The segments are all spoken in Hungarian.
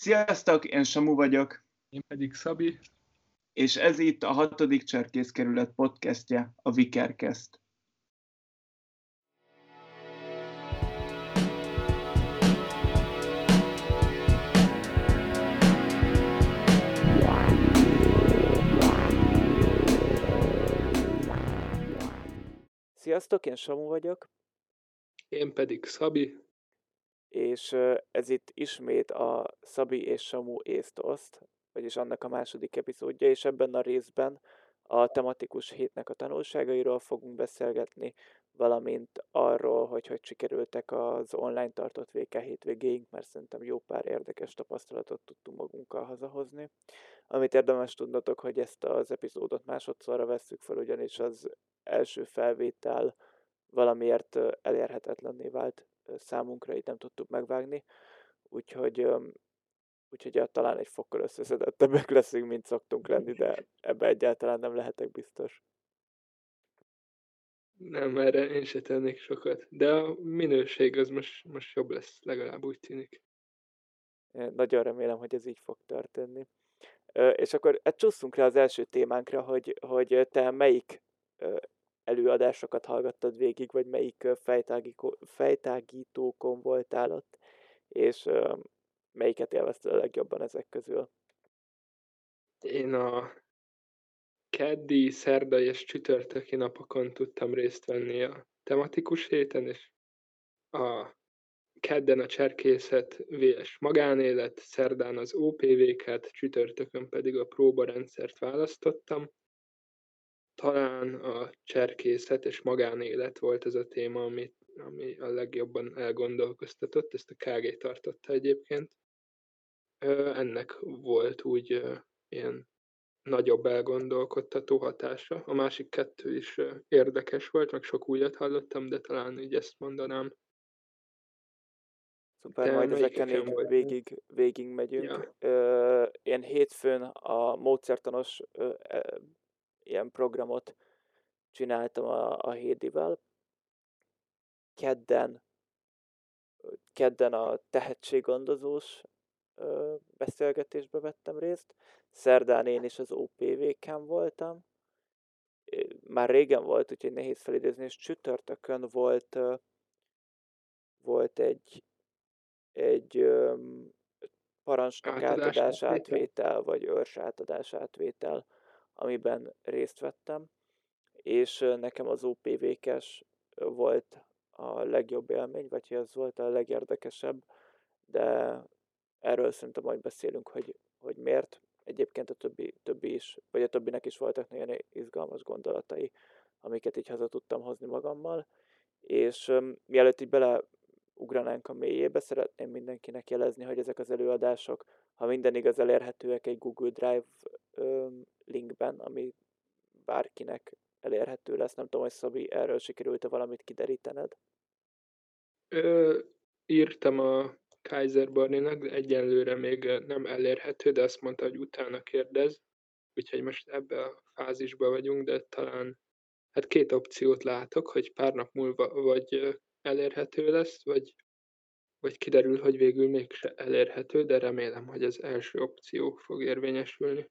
Sziasztok, én Samu vagyok. Én pedig Szabi. És ez itt a hatodik Cserkészkerület podcastje, a Vikercast. Sziasztok, én Samu vagyok. Én pedig Szabi és ez itt ismét a Szabi és Samu észt-oszt, vagyis annak a második epizódja, és ebben a részben a tematikus hétnek a tanulságairól fogunk beszélgetni, valamint arról, hogy hogy sikerültek az online tartott VK hétvégéink, mert szerintem jó pár érdekes tapasztalatot tudtunk magunkkal hazahozni. Amit érdemes tudnotok, hogy ezt az epizódot másodszorra vesszük fel, ugyanis az első felvétel valamiért elérhetetlenné vált számunkra itt nem tudtuk megvágni, úgyhogy, úgyhogy talán egy fokkal összeszedettebbek leszünk, mint szoktunk lenni, de ebbe egyáltalán nem lehetek biztos. Nem, erre én se tennék sokat, de a minőség az most, most jobb lesz, legalább úgy tűnik. Én nagyon remélem, hogy ez így fog történni. És akkor hát csúszunk rá az első témánkra, hogy, hogy te melyik előadásokat hallgattad végig, vagy melyik fejtágítókon voltál ott, és melyiket élvezted a legjobban ezek közül? Én a keddi, szerdai és csütörtöki napokon tudtam részt venni a tematikus héten, és a kedden a cserkészet vs. magánélet, szerdán az OPV-ket, csütörtökön pedig a próbarendszert választottam talán a cserkészet és magánélet volt ez a téma, ami, ami a legjobban elgondolkoztatott, ezt a KG tartotta egyébként. Ennek volt úgy ilyen nagyobb elgondolkodtató hatása. A másik kettő is érdekes volt, meg sok újat hallottam, de talán így ezt mondanám. Szuper, majd ezeken így végig, végig megyünk. Ja. Én hétfőn a módszertanos ilyen programot csináltam a, a Hédivel. Kedden, kedden a tehetséggondozós ö, beszélgetésbe vettem részt. Szerdán én is az OPV-ken voltam. Már régen volt, úgyhogy nehéz felidézni, és csütörtökön volt, ö, volt egy, egy ö, parancsnok átadás átvétel, vagy őrs átadás átvétel amiben részt vettem, és nekem az OPV-kes volt a legjobb élmény, vagy hogy az volt a legérdekesebb, de erről szerintem majd beszélünk, hogy, hogy miért. Egyébként a többi, többi is, vagy a többinek is voltak nagyon izgalmas gondolatai, amiket így haza tudtam hozni magammal, és um, mielőtt így beleugranánk a mélyébe, szeretném mindenkinek jelezni, hogy ezek az előadások, ha minden igaz, elérhetőek egy Google Drive um, linkben, ami bárkinek elérhető lesz. Nem tudom, hogy Szabi, erről sikerült-e valamit kiderítened? Ö, írtam a Kaiser Barninak, de egyenlőre még nem elérhető, de azt mondta, hogy utána kérdez. Úgyhogy most ebbe a fázisba vagyunk, de talán hát két opciót látok, hogy pár nap múlva vagy elérhető lesz, vagy, vagy kiderül, hogy végül mégse elérhető, de remélem, hogy az első opció fog érvényesülni.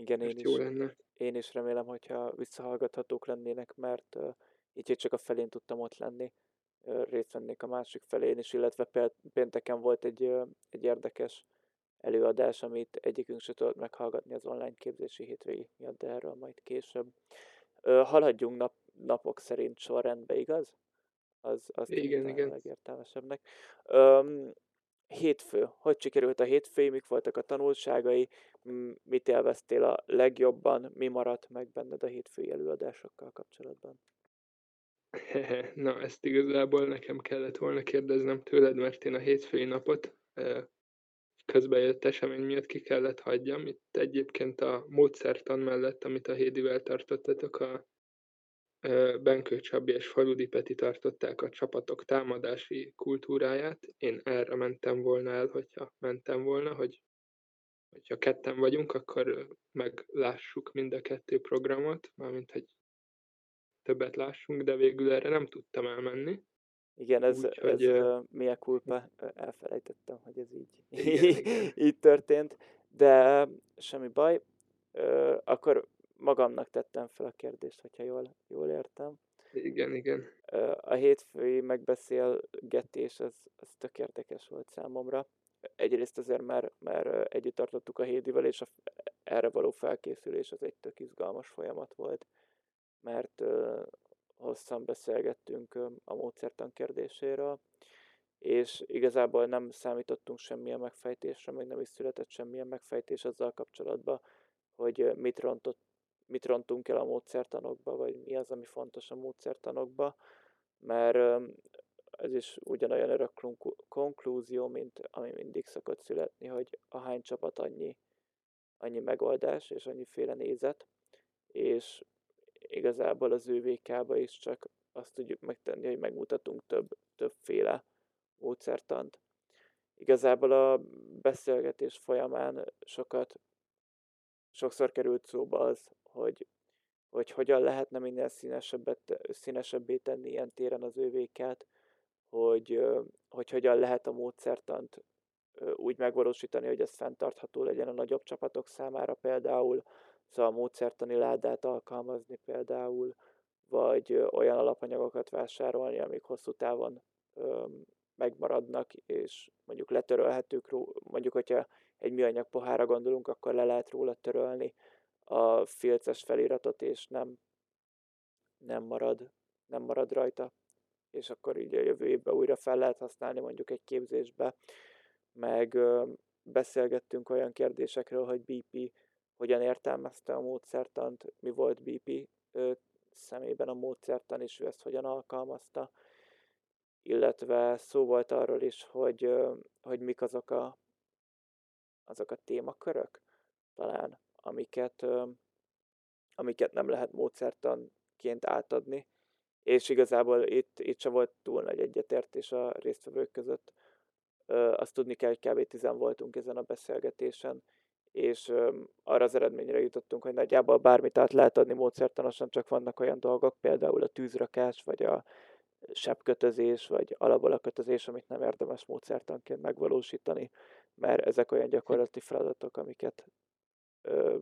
Igen, én is, jó lenne. én is remélem, hogyha visszahallgathatók lennének, mert uh, így csak a felén tudtam ott lenni, uh, részt vennék a másik felén is, illetve pénteken volt egy, uh, egy érdekes előadás, amit egyikünk se tudott meghallgatni az online képzési hétvégi miatt, de erről majd később. Uh, haladjunk nap, napok szerint sorrendbe, igaz? Az, az igen, igen. a legértelmesebbnek. Um, hétfő. Hogy sikerült a hétfő, mik voltak a tanulságai, mit élveztél a legjobban, mi maradt meg benned a hétfői előadásokkal kapcsolatban? Na, ezt igazából nekem kellett volna kérdeznem tőled, mert én a hétfői napot közbejött esemény miatt ki kellett hagyjam. Itt egyébként a módszertan mellett, amit a Hédivel tartottatok, a Benkő Csabi és Faludi Peti tartották a csapatok támadási kultúráját. Én erre mentem volna el, hogyha mentem volna, hogy hogyha ketten vagyunk, akkor meglássuk mind a kettő programot, mármint hogy többet lássunk, de végül erre nem tudtam elmenni. Igen, ez, Úgy, ez hogy, mi a kulpa? Elfelejtettem, hogy ez így, Igen, igen. így történt, de semmi baj. Akkor magamnak tettem fel a kérdést, hogyha jól, jól értem. Igen, igen. A hétfői megbeszélgetés, az, az tök érdekes volt számomra. Egyrészt azért, mert, mert együtt tartottuk a Hédivel, és a, erre való felkészülés az egy tök izgalmas folyamat volt, mert ö, hosszan beszélgettünk ö, a módszertan kérdéséről, és igazából nem számítottunk semmilyen megfejtésre, meg nem is született semmilyen megfejtés azzal kapcsolatban, hogy mit, rontott, mit rontunk el a módszertanokba, vagy mi az, ami fontos a módszertanokba, mert ez is ugyanolyan örök konklúzió, mint ami mindig szokott születni, hogy a hány csapat annyi, annyi megoldás és annyiféle nézet, és igazából az ÖVK-ba is csak azt tudjuk megtenni, hogy megmutatunk több, többféle módszertant. Igazából a beszélgetés folyamán sokat, sokszor került szóba az, hogy, hogy hogyan lehetne minél színesebbet, színesebbé tenni ilyen téren az ÖVK-t, hogy, hogy hogyan lehet a módszertant úgy megvalósítani, hogy ez fenntartható legyen a nagyobb csapatok számára például, szóval a módszertani ládát alkalmazni például, vagy olyan alapanyagokat vásárolni, amik hosszú távon megmaradnak, és mondjuk letörölhetők, mondjuk, hogyha egy műanyag pohára gondolunk, akkor le lehet róla törölni a filces feliratot, és nem, nem, marad, nem marad rajta, és akkor így a jövő évben újra fel lehet használni mondjuk egy képzésbe, meg beszélgettünk olyan kérdésekről, hogy BP hogyan értelmezte a módszertant, mi volt BP szemében a módszertan, és ő ezt hogyan alkalmazta, illetve szó volt arról is, hogy, hogy mik azok a, azok a témakörök, talán, amiket, amiket nem lehet módszertanként átadni, és igazából itt, itt se volt túl nagy egyetértés a résztvevők között. Azt tudni kell, hogy kb. tizen voltunk ezen a beszélgetésen, és arra az eredményre jutottunk, hogy nagyjából bármit át lehet adni módszertanosan, csak vannak olyan dolgok, például a tűzrakás, vagy a sebkötözés, vagy alapalakötözés, amit nem érdemes módszertanként megvalósítani, mert ezek olyan gyakorlati feladatok, amiket ö,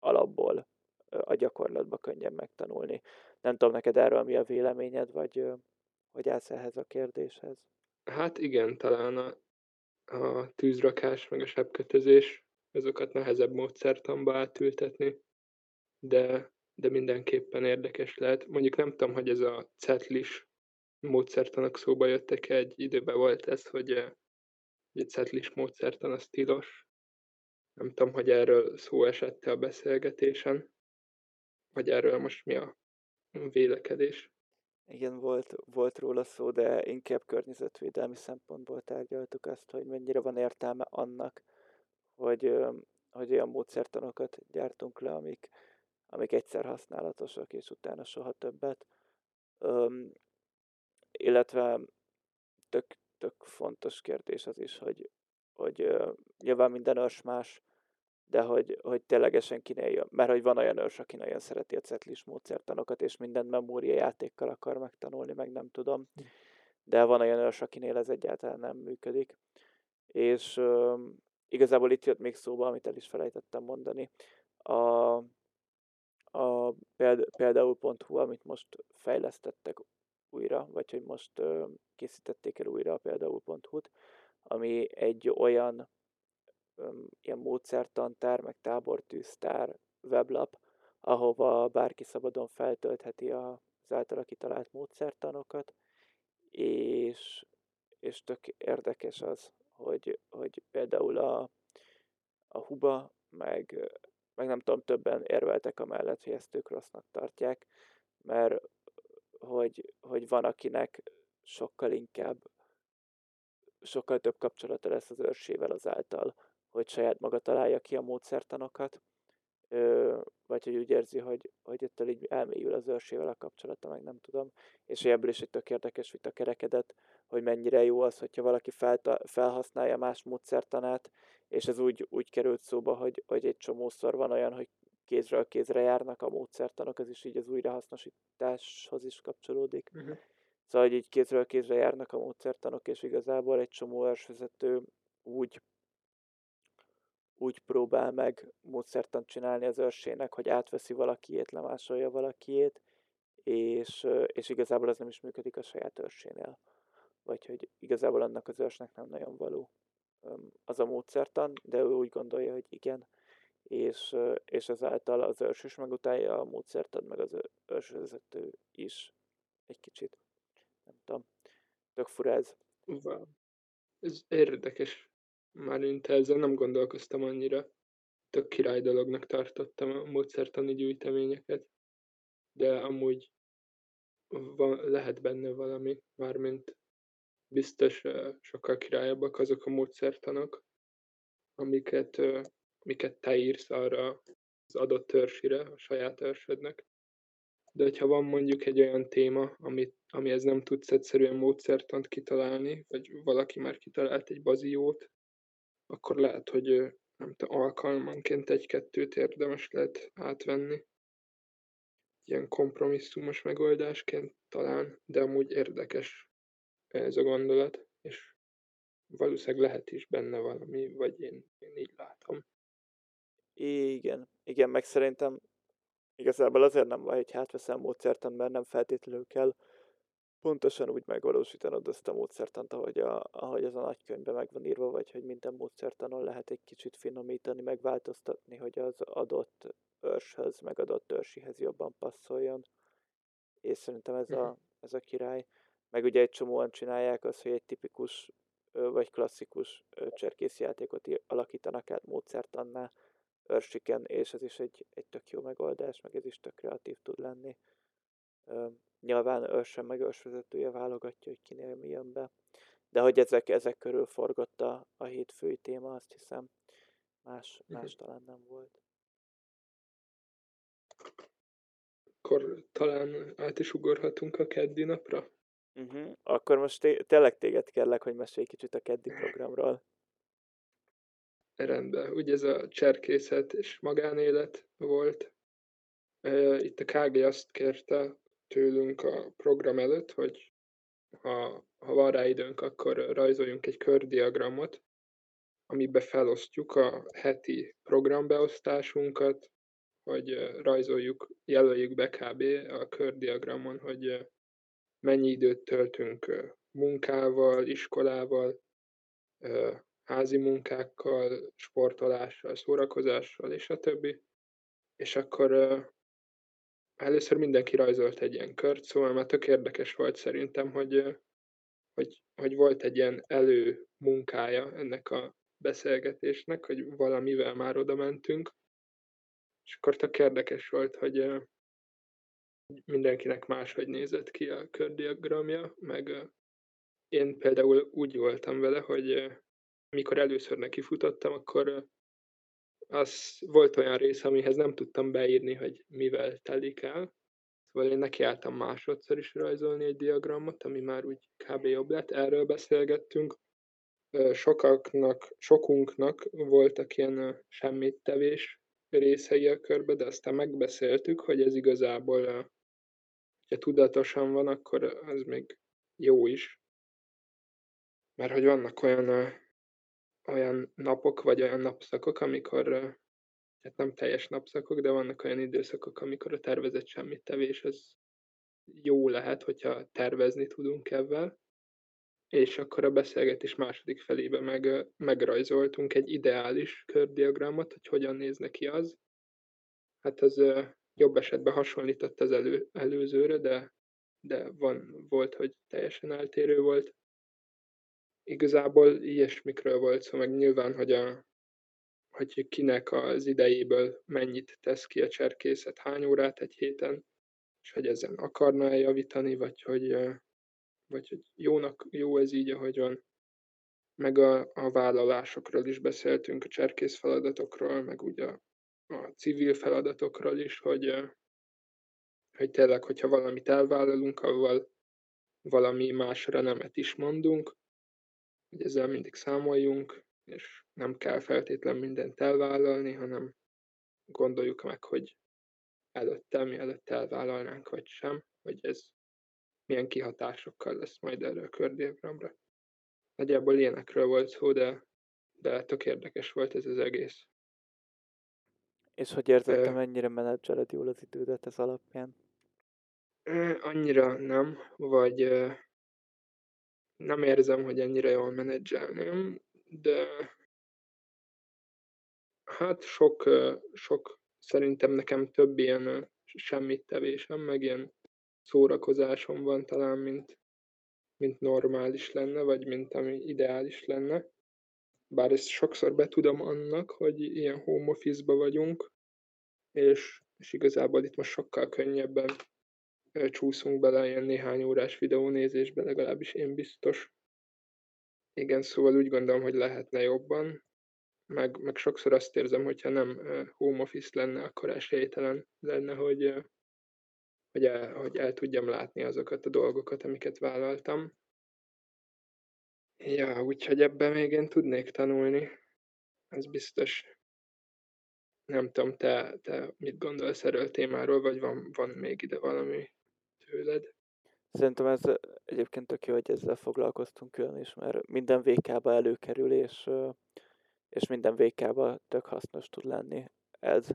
alapból a gyakorlatban könnyen megtanulni. Nem tudom neked erről mi a véleményed, vagy hogy állsz ehhez a kérdéshez? Hát igen, talán a, a tűzrakás, meg a sebkötözés, azokat nehezebb módszertanba átültetni, de, de mindenképpen érdekes lehet. Mondjuk nem tudom, hogy ez a cetlis módszertanak szóba jöttek egy időben volt ez, hogy egy cetlis módszertan az tilos. Nem tudom, hogy erről szó esette a beszélgetésen, vagy erről most mi a vélekedés. Igen, volt, volt róla szó, de inkább környezetvédelmi szempontból tárgyaltuk azt, hogy mennyire van értelme annak, hogy, hogy olyan módszertanokat gyártunk le, amik, amik egyszer használatosak, és utána soha többet illetve tök, tök fontos kérdés az is, hogy, hogy uh, nyilván minden őrs más, de hogy, hogy ténylegesen kinél jön. Mert hogy van olyan őrs, aki nagyon szereti a cetlis módszertanokat, és mindent memória játékkal akar megtanulni, meg nem tudom. Hm. De van olyan őrs, akinél ez egyáltalán nem működik. És uh, igazából itt jött még szóba, amit el is felejtettem mondani. A, a például.hu, amit most fejlesztettek újra, vagy hogy most ö, készítették el újra a például.hu-t, ami egy olyan ö, ilyen módszertantár, meg tábortűztár weblap, ahova bárki szabadon feltöltheti az általa kitalált módszertanokat, és, és tök érdekes az, hogy, hogy például a, a Huba, meg, meg nem tudom, többen érveltek amellett, hogy ezt ők rossznak tartják, mert hogy, hogy van, akinek sokkal inkább, sokkal több kapcsolata lesz az őrsével azáltal, hogy saját maga találja ki a módszertanokat, vagy hogy úgy érzi, hogy, hogy ettől így elmélyül az őrsével a kapcsolata, meg nem tudom. És ebből is egy tök érdekes vita kerekedett, hogy mennyire jó az, hogyha valaki felta, felhasználja más módszertanát, és ez úgy, úgy került szóba, hogy, hogy egy csomószor van olyan, hogy kézről kézre járnak a módszertanok, ez is így az újrahasznosításhoz is kapcsolódik. Uh-huh. Szóval, hogy így kézről kézre járnak a módszertanok, és igazából egy csomó őrsvezető úgy úgy próbál meg módszertant csinálni az őrsének, hogy átveszi valakiét, lemásolja valakiét, és, és igazából az nem is működik a saját őrsénél. Vagy hogy igazából annak az őrsnek nem nagyon való az a módszertan, de ő úgy gondolja, hogy igen, és, és ezáltal az őrs is megutálja a módszertan, meg az őrsvezető is egy kicsit. Nem tudom. Tök fura ez. Wow. Ez érdekes. Már én ezzel nem gondolkoztam annyira. Tök király dolognak tartottam a módszertani gyűjteményeket. De amúgy van, lehet benne valami, mármint biztos sokkal királyabbak azok a módszertanok, amiket, amiket te írsz arra az adott törzsire, a saját törzsödnek. De hogyha van mondjuk egy olyan téma, amit, amihez nem tudsz egyszerűen módszertant kitalálni, vagy valaki már kitalált egy baziót, akkor lehet, hogy nem tudom, alkalmanként egy-kettőt érdemes lehet átvenni. Ilyen kompromisszumos megoldásként talán, de amúgy érdekes ez a gondolat, és valószínűleg lehet is benne valami, vagy én, én így látom. Igen, igen, meg szerintem igazából azért nem van, hogy hátveszem módszertan, mert nem feltétlenül kell pontosan úgy megvalósítanod azt a módszertant, ahogy, a, ahogy az a nagykönyvben meg van írva, vagy hogy minden módszertanon lehet egy kicsit finomítani, megváltoztatni, hogy az adott őrshöz, meg adott őrsihez jobban passzoljon. És szerintem ez a, mhm. ez a király. Meg ugye egy csomóan csinálják azt, hogy egy tipikus vagy klasszikus cserkészjátékot alakítanak át módszertannál őrsiken, és ez is egy, egy tök jó megoldás, meg ez is tök kreatív tud lenni. Nyilván őrsem meg őrsvezetője válogatja, hogy kinél mi jön be. De hogy ezek, ezek körül forgott a, a hétfői téma, azt hiszem, más, más talán nem volt. Akkor talán át is ugorhatunk a keddi napra? Uh-huh. Akkor most té- tényleg téged kérlek, hogy mesélj kicsit a keddi programról. Rendben. Ugye ez a cserkészet és magánélet volt. Itt a KG azt kérte tőlünk a program előtt, hogy ha, ha van rá időnk, akkor rajzoljunk egy kördiagramot, amiben felosztjuk a heti programbeosztásunkat, hogy rajzoljuk, jelöljük be kb. a kördiagramon, hogy mennyi időt töltünk munkával, iskolával, házi munkákkal, sportolással, szórakozással és a többi. És akkor először mindenki rajzolt egy ilyen kört, szóval már tök érdekes volt szerintem, hogy, hogy, hogy volt egy ilyen elő munkája ennek a beszélgetésnek, hogy valamivel már oda mentünk, és akkor tök érdekes volt, hogy mindenkinek máshogy nézett ki a kördiagramja, meg én például úgy voltam vele, hogy mikor először nekifutottam, akkor az volt olyan rész, amihez nem tudtam beírni, hogy mivel telik el. Szóval én nekiálltam másodszor is rajzolni egy diagramot, ami már úgy kb. jobb lett. Erről beszélgettünk. Sokaknak, sokunknak voltak ilyen semmit tevés részei a körbe, de aztán megbeszéltük, hogy ez igazából ha tudatosan van, akkor az még jó is. Mert hogy vannak olyan, olyan napok, vagy olyan napszakok, amikor, hát nem teljes napszakok, de vannak olyan időszakok, amikor a tervezett semmit tevés az jó lehet, hogyha tervezni tudunk ebben. És akkor a beszélgetés második felébe meg, megrajzoltunk egy ideális kördiagramot, hogy hogyan néz neki az. Hát az jobb esetben hasonlított az elő, előzőre, de, de van, volt, hogy teljesen eltérő volt. Igazából ilyesmikről volt szó, meg nyilván, hogy, a, hogy kinek az idejéből mennyit tesz ki a cserkészet, hány órát egy héten, és hogy ezen akarna-e javítani, vagy hogy, vagy hogy jónak, jó ez így, ahogy van. Meg a, a vállalásokról is beszéltünk, a cserkész feladatokról, meg ugye a a civil feladatokról is, hogy, hogy tényleg, hogyha valamit elvállalunk, avval valami másra nemet is mondunk, hogy ezzel mindig számoljunk, és nem kell feltétlen mindent elvállalni, hanem gondoljuk meg, hogy előtte, mielőtt elvállalnánk, vagy sem, hogy ez milyen kihatásokkal lesz majd erre a kördiagramra. Nagyjából ilyenekről volt szó, de de tök érdekes volt ez az egész. És hogy érzed, te mennyire menedzseled jól az idődet ez alapján? Annyira nem, vagy nem érzem, hogy ennyire jól menedzselném, de hát sok, sok szerintem nekem több ilyen semmit tevésem, meg ilyen szórakozásom van talán, mint, mint normális lenne, vagy mint ami ideális lenne. Bár ezt sokszor betudom annak, hogy ilyen home office-ba vagyunk, és, és igazából itt most sokkal könnyebben csúszunk bele ilyen néhány órás videónézésbe, legalábbis én biztos. Igen, szóval úgy gondolom, hogy lehetne jobban, meg, meg sokszor azt érzem, hogyha nem home office lenne, akkor esélytelen lenne, hogy, hogy, el, hogy el tudjam látni azokat a dolgokat, amiket vállaltam. Ja, úgyhogy ebben még én tudnék tanulni. Ez biztos. Nem tudom, te, te mit gondolsz erről a témáról, vagy van, van még ide valami tőled? Szerintem ez egyébként tök jó, hogy ezzel foglalkoztunk külön is, mert minden VK-ba előkerül, és, és minden VK-ba tök hasznos tud lenni ez.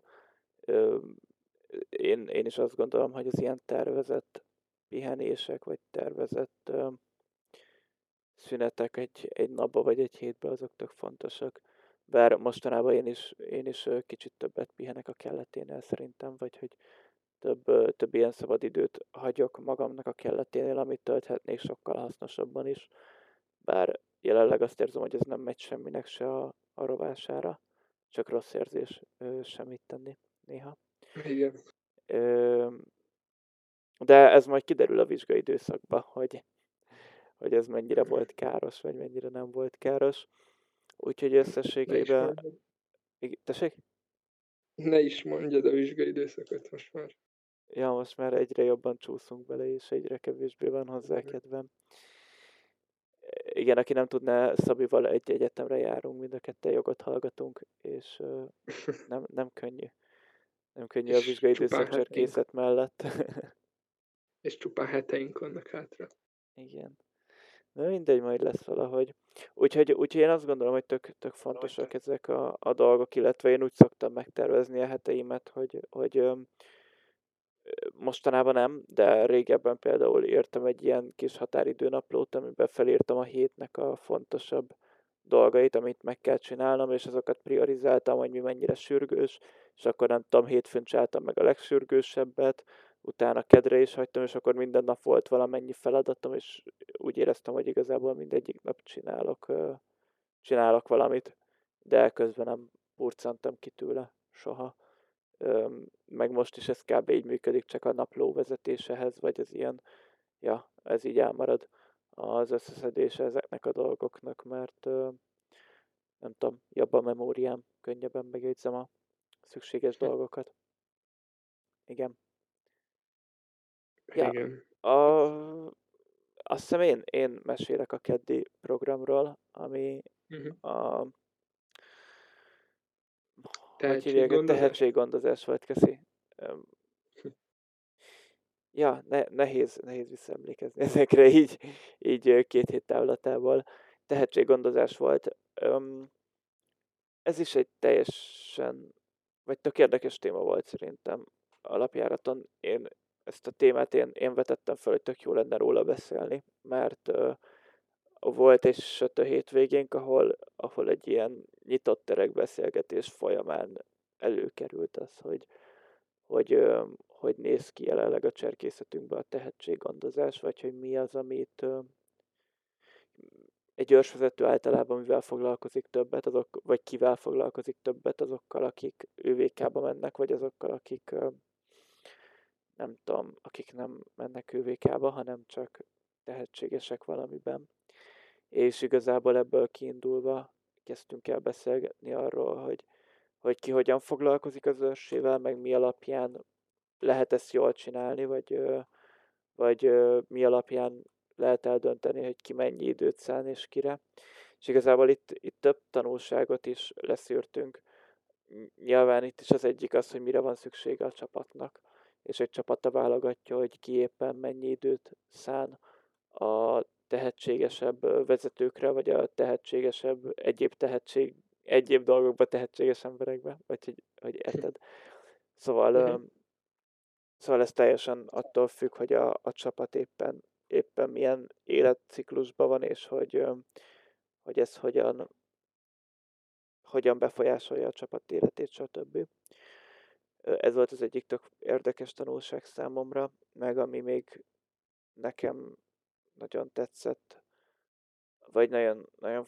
Én, én is azt gondolom, hogy az ilyen tervezett pihenések, vagy tervezett szünetek egy, egy napba vagy egy hétben azok tök fontosak. Bár mostanában én is, én is kicsit többet pihenek a kelleténél szerintem, vagy hogy több, több ilyen szabad időt hagyok magamnak a kelleténél, amit tölthetnék sokkal hasznosabban is. Bár jelenleg azt érzem, hogy ez nem megy semminek se a, a rovására, csak rossz érzés ö, semmit tenni néha. Igen. Ö, de ez majd kiderül a vizsgai időszakban, hogy, hogy ez mennyire volt káros, vagy mennyire nem volt káros. Úgyhogy összességében... Tessék? Ne is mondjad a vizsgai időszakot most már. Ja, most már egyre jobban csúszunk bele, és egyre kevésbé van hozzá kedvem. Igen, aki nem tudná, Szabival egy egyetemre járunk, mind a ketten jogot hallgatunk, és uh, nem, nem könnyű. Nem könnyű a vizsgai időszak cserkészet mellett. és csupán heteink vannak hátra. Igen. Na mindegy, majd lesz valahogy. Úgyhogy, úgyhogy én azt gondolom, hogy tök, tök fontosak ezek a, a dolgok, illetve én úgy szoktam megtervezni a heteimet, hogy, hogy mostanában nem, de régebben például írtam egy ilyen kis határidőnaplót, amiben felírtam a hétnek a fontosabb dolgait, amit meg kell csinálnom, és azokat priorizáltam, hogy mi mennyire sürgős, és akkor nem tudom, hétfőn csináltam meg a legsürgősebbet, utána kedre is hagytam, és akkor minden nap volt valamennyi feladatom, és úgy éreztem, hogy igazából mindegyik nap csinálok, csinálok valamit, de közben nem burcantam ki tőle soha. Meg most is ez kb. így működik, csak a napló vezetésehez, vagy az ilyen, ja, ez így elmarad az összeszedése ezeknek a dolgoknak, mert nem tudom, jobb a memóriám, könnyebben megjegyzem a szükséges dolgokat. Igen. Ja, Igen. a, azt hiszem én, én mesélek a keddi programról, ami Uh-huh. a hogy hívják, Tehetséggondozás? tehetséggondozás volt, köszi. Ja, ne, nehéz, nehéz visszaemlékezni ezekre így, így két hét távlatából. Tehetséggondozás volt. Ez is egy teljesen, vagy tök érdekes téma volt szerintem alapjáraton. Én ezt a témát én, én vetettem fel, hogy tök jó lenne róla beszélni, mert ö, volt egy sötő hétvégénk, ahol, ahol egy ilyen nyitott terek beszélgetés folyamán előkerült az, hogy, hogy, hogy néz ki jelenleg a cserkészetünkben a tehetséggondozás, vagy hogy mi az, amit egy őrsvezető általában mivel foglalkozik többet, azok, vagy kivel foglalkozik többet azokkal, akik ÖVK-ba mennek, vagy azokkal, akik nem tudom, akik nem mennek ÖVK-ba, hanem csak tehetségesek valamiben. És igazából ebből kiindulva kezdtünk el beszélgetni arról, hogy, hogy ki hogyan foglalkozik az őrsével, meg mi alapján lehet ezt jól csinálni, vagy, vagy mi alapján lehet eldönteni, hogy ki mennyi időt szán és kire. És igazából itt, itt több tanulságot is leszűrtünk. Nyilván itt is az egyik az, hogy mire van szüksége a csapatnak, és egy csapata válogatja, hogy ki éppen mennyi időt szán a tehetségesebb vezetőkre, vagy a tehetségesebb, egyéb tehetség, egyéb dolgokba tehetséges emberekbe, vagy hogy, hogy érted. Szóval, uh-huh. szóval ez teljesen attól függ, hogy a, a csapat éppen, éppen milyen életciklusban van, és hogy, hogy ez hogyan, hogyan befolyásolja a csapat életét, stb. Ez volt az egyik tök érdekes tanulság számomra, meg ami még nekem nagyon tetszett, vagy nagyon, nagyon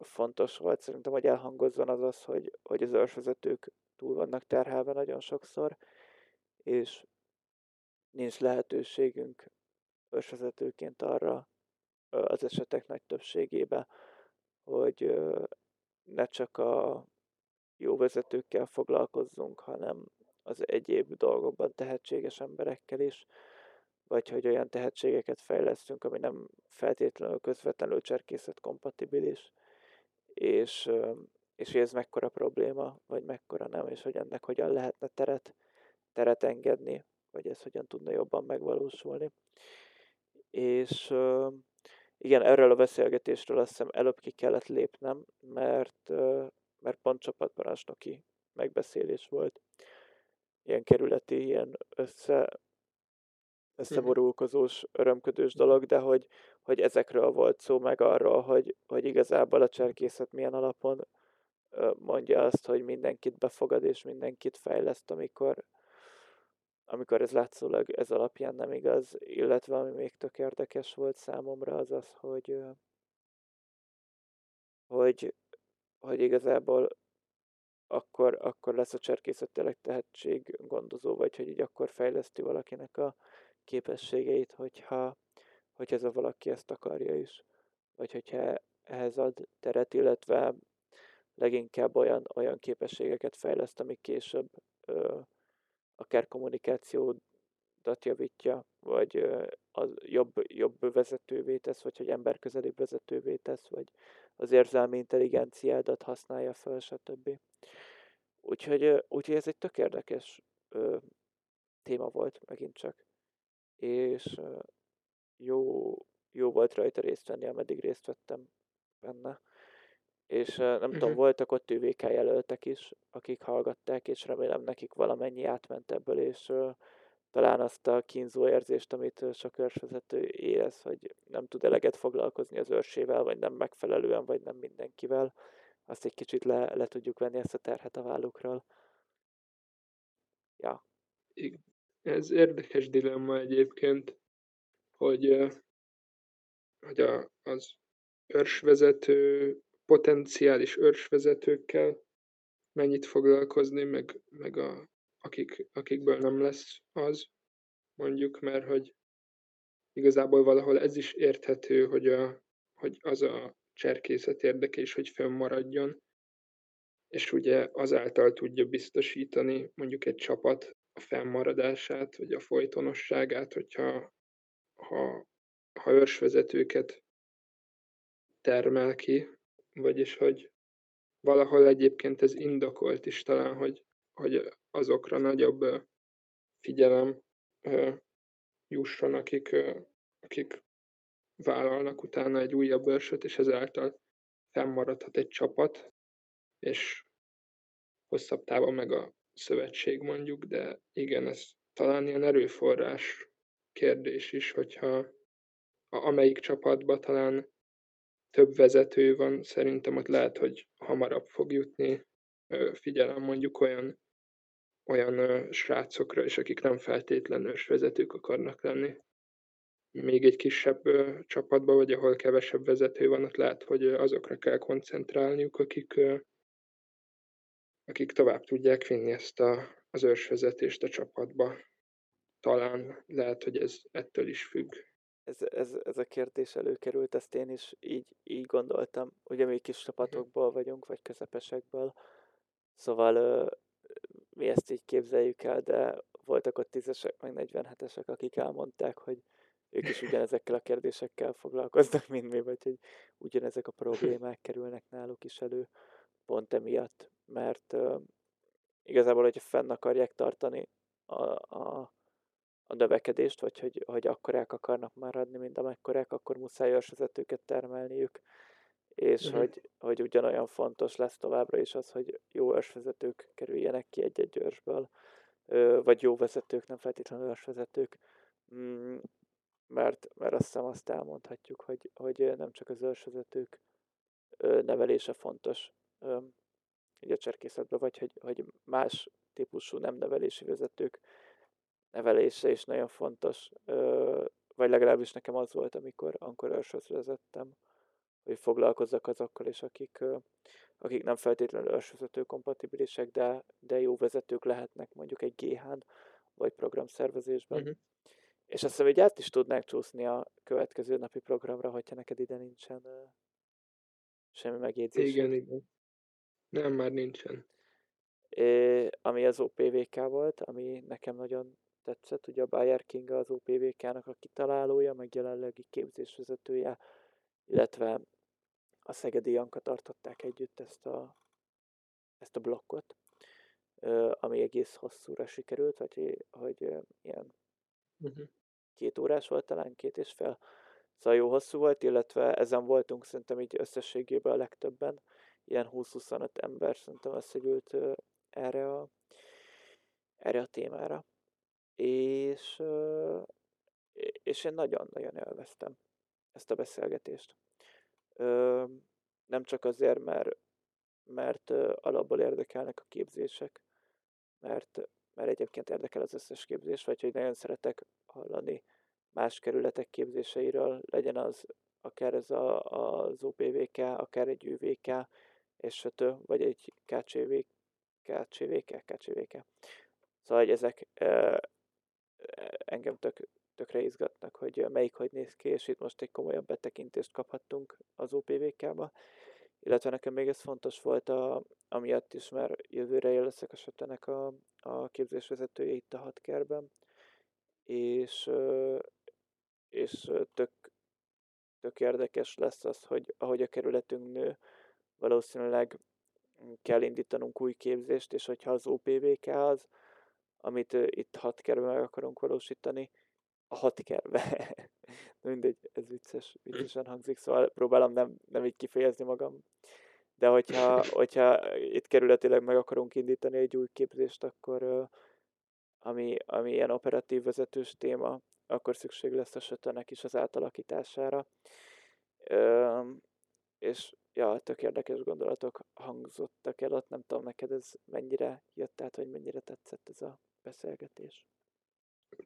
fontos volt szerintem, hogy elhangozzon az az, hogy, hogy az őrsvezetők túl vannak terhelve nagyon sokszor, és nincs lehetőségünk őrsvezetőként arra az esetek nagy többségében, hogy ne csak a jó vezetőkkel foglalkozzunk, hanem az egyéb dolgokban tehetséges emberekkel is, vagy hogy olyan tehetségeket fejlesztünk, ami nem feltétlenül közvetlenül cserkészet kompatibilis, és, és hogy ez mekkora probléma, vagy mekkora nem, és hogy ennek hogyan lehetne teret, teret engedni, vagy ez hogyan tudna jobban megvalósulni. És igen, erről a beszélgetésről azt hiszem előbb ki kellett lépnem, mert, mert pont csapatparancsnoki megbeszélés volt. Ilyen kerületi, ilyen össze, összeborulkozós, örömködős dolog, de hogy, hogy ezekről volt szó, meg arról, hogy, hogy igazából a cserkészet milyen alapon mondja azt, hogy mindenkit befogad és mindenkit fejleszt, amikor, amikor ez látszólag ez alapján nem igaz, illetve ami még tök érdekes volt számomra az az, hogy, hogy, hogy igazából akkor, akkor lesz a cserkészet tényleg tehetség gondozó, vagy hogy így akkor fejleszti valakinek a képességeit, hogyha, hogyha ez a valaki ezt akarja is. Vagy hogyha ehhez ad teret, illetve leginkább olyan, olyan képességeket fejleszt, amik később ö, akár kommunikációt javítja, vagy ö, az jobb, jobb vezetővé tesz, vagy hogy emberközelibb vezetővé tesz, vagy az érzelmi intelligenciádat használja fel, stb. Úgyhogy, úgyhogy ez egy tök érdekes ö, téma volt megint csak és jó, jó volt rajta részt venni, ameddig részt vettem benne. És nem uh-huh. tudom, voltak ott ÜVK jelöltek is, akik hallgatták, és remélem nekik valamennyi átment ebből, és talán azt a kínzó érzést, amit sok őrsvezető érez, hogy nem tud eleget foglalkozni az őrsével, vagy nem megfelelően, vagy nem mindenkivel, azt egy kicsit le, le tudjuk venni ezt a terhet a vállukról. Ja. Ez érdekes dilemma egyébként, hogy, hogy a, az őrsvezető, potenciális őrsvezetőkkel mennyit foglalkozni, meg, meg a, akik, akikből nem lesz az, mondjuk, mert hogy igazából valahol ez is érthető, hogy, a, hogy az a cserkészet érdeke is, hogy fönnmaradjon, és ugye azáltal tudja biztosítani mondjuk egy csapat a fennmaradását, vagy a folytonosságát, hogyha ha, ha őrsvezetőket termel ki, vagyis hogy valahol egyébként ez indokolt is talán, hogy, hogy azokra nagyobb figyelem jusson, akik, akik vállalnak utána egy újabb őrsöt, és ezáltal fennmaradhat egy csapat, és hosszabb távon meg a szövetség mondjuk, de igen, ez talán ilyen erőforrás kérdés is, hogyha amelyik csapatban talán több vezető van, szerintem ott lehet, hogy hamarabb fog jutni figyelem mondjuk olyan, olyan srácokra is, akik nem feltétlenül vezetők akarnak lenni. Még egy kisebb csapatban, vagy ahol kevesebb vezető van, ott lehet, hogy azokra kell koncentrálniuk, akik akik tovább tudják vinni ezt a, az őrsvezetést a csapatba. Talán lehet, hogy ez ettől is függ. Ez, ez, ez a kérdés előkerült, ezt én is így, így gondoltam. Ugye mi kis csapatokból vagyunk, vagy közepesekből, szóval mi ezt így képzeljük el, de voltak ott tízesek, meg 47-esek, akik elmondták, hogy ők is ugyanezekkel a kérdésekkel foglalkoznak, mint mi, vagy hogy ugyanezek a problémák kerülnek náluk is elő pont emiatt, mert uh, igazából, hogyha fenn akarják tartani a, a, a növekedést, vagy hogy, hogy akkorák akarnak már adni, mint amekkorák, akkor muszáj őrsvezetőket termelniük, és uh-huh. hogy, hogy ugyanolyan fontos lesz továbbra is az, hogy jó őrsvezetők kerüljenek ki egy-egy őrsből, vagy jó vezetők, nem feltétlenül őrsvezetők, mm, mert, mert azt hiszem azt elmondhatjuk, hogy, hogy nem csak az őrsvezetők nevelése fontos ugye a cserkészetben, vagy hogy, hogy más típusú nem nevelési vezetők nevelése is nagyon fontos, vagy legalábbis nekem az volt, amikor, őrshöz vezettem, hogy foglalkozzak azokkal is, akik, akik nem feltétlenül őrsvezető kompatibilisek, de, de jó vezetők lehetnek mondjuk egy gh vagy programszervezésben. Uh-huh. És azt hiszem, hogy át is tudnánk csúszni a következő napi programra, hogyha neked ide nincsen semmi megjegyzés. Igen, igen. Nem, már nincsen. É, ami az OPVK volt, ami nekem nagyon tetszett. Ugye a Bayer King az OPVK-nak a kitalálója, meg jelenlegi képzésvezetője, illetve a Szegedi Janka tartották együtt ezt a, ezt a blokkot, ami egész hosszúra sikerült, vagy hogy ilyen uh-huh. két órás volt talán, két és fél. Szóval jó hosszú volt, illetve ezen voltunk szerintem így összességében a legtöbben, ilyen 20-25 ember szerintem összegyűlt erre a, erre a témára és, és én nagyon-nagyon elvesztem ezt a beszélgetést. Nem csak azért, mert, mert alapból érdekelnek a képzések, mert, mert egyébként érdekel az összes képzés, vagy hogy nagyon szeretek hallani más kerületek képzéseiről, legyen az akár ez a, az OPVK, akár egy ÜVK, és sötő, vagy egy KCV, KCVK, KCVK. Szóval, hogy ezek engem tök, tökre izgatnak, hogy melyik hogy néz ki, és itt most egy komolyabb betekintést kaphattunk az OPVK-ba. Illetve nekem még ez fontos volt a, amiatt is, mert jövőre én leszek a sötenek a, a képzésvezetője itt a hatkerben, és, és tök, tök érdekes lesz az, hogy ahogy a kerületünk nő, valószínűleg kell indítanunk új képzést, és hogyha az OPVK az, amit itt hat kerbe meg akarunk valósítani, a hat kerbe. Mindegy, ez vicces, viccesen hangzik, szóval próbálom nem, nem így kifejezni magam. De hogyha, hogyha itt kerületileg meg akarunk indítani egy új képzést, akkor ami, ami ilyen operatív vezetős téma, akkor szükség lesz a sötenek is az átalakítására. Uh, és ja, tök érdekes gondolatok hangzottak el ott, nem tudom neked ez mennyire jött át, vagy mennyire tetszett ez a beszélgetés?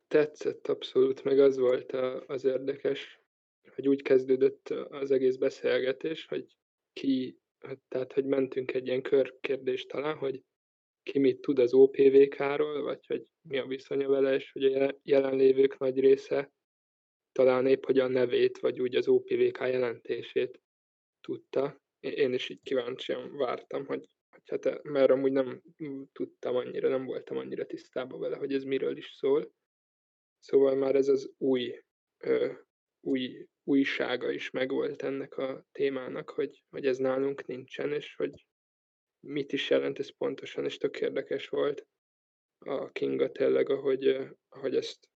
Tetszett abszolút, meg az volt a, az érdekes, hogy úgy kezdődött az egész beszélgetés, hogy ki, tehát hogy mentünk egy ilyen körkérdést talán, hogy ki mit tud az OPVK-ról, vagy hogy mi a viszonya vele, és hogy a jelenlévők nagy része talán épp hogy a nevét, vagy úgy az OPVK jelentését tudta. Én is így kíváncsian vártam, hogy hát, mert amúgy nem tudtam annyira, nem voltam annyira tisztában vele, hogy ez miről is szól. Szóval már ez az új, ö, új újsága is megvolt ennek a témának, hogy, hogy ez nálunk nincsen, és hogy mit is jelent ez pontosan, és tök érdekes volt a Kinga tényleg, ahogy, ahogy ezt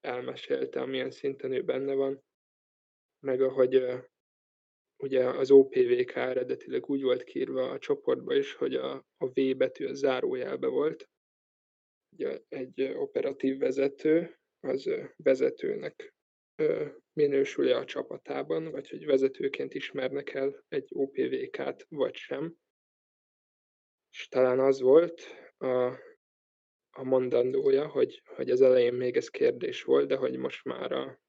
elmesélte, amilyen szinten ő benne van, meg ahogy ugye az OPVK eredetileg úgy volt kírva a csoportba is, hogy a, a V betű a zárójelbe volt. Ugye egy operatív vezető, az vezetőnek minősül a csapatában, vagy hogy vezetőként ismernek el egy OPVK-t, vagy sem. És talán az volt a, a mondandója, hogy, hogy az elején még ez kérdés volt, de hogy most már a,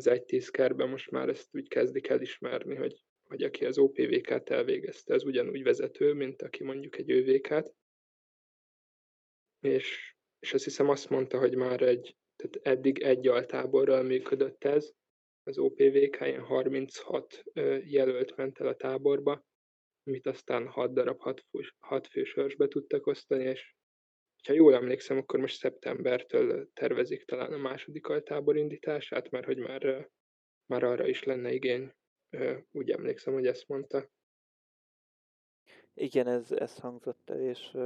az egy tíz kerben most már ezt úgy kezdik elismerni, hogy, hogy aki az OPVK-t elvégezte, az ugyanúgy vezető, mint aki mondjuk egy ÖVK-t. És, és azt hiszem azt mondta, hogy már egy, tehát eddig egy altáborral működött ez, az OPVK ilyen 36 jelölt ment el a táborba, amit aztán 6 darab 6 fős, 6 fős be tudtak osztani, és ha jól emlékszem, akkor most szeptembertől tervezik talán a második altábor indítását, mert hogy már, már arra is lenne igény. Úgy emlékszem, hogy ezt mondta. Igen, ez, ez hangzott el, és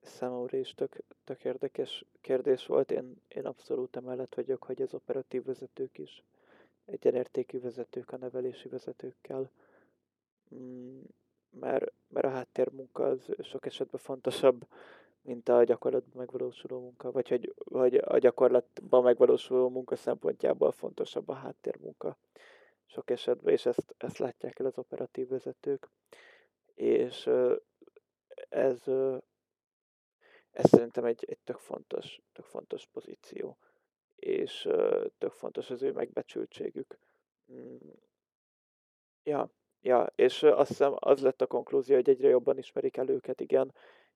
számomra is tök, tök érdekes kérdés volt. Én, én abszolút emellett vagyok, hogy az operatív vezetők is egyenértékű vezetők a nevelési vezetőkkel. Mm, mert, mert a háttérmunka az sok esetben fontosabb, mint a gyakorlatban megvalósuló munka, vagy hogy vagy a gyakorlatban megvalósuló munka szempontjából fontosabb a háttérmunka sok esetben, és ezt, ezt látják el az operatív vezetők. És ez, ez szerintem egy, egy tök fontos, tök fontos pozíció, és tök fontos az ő megbecsültségük. Mm. Ja, ja, és azt hiszem az lett a konklúzió, hogy egyre jobban ismerik el őket, igen,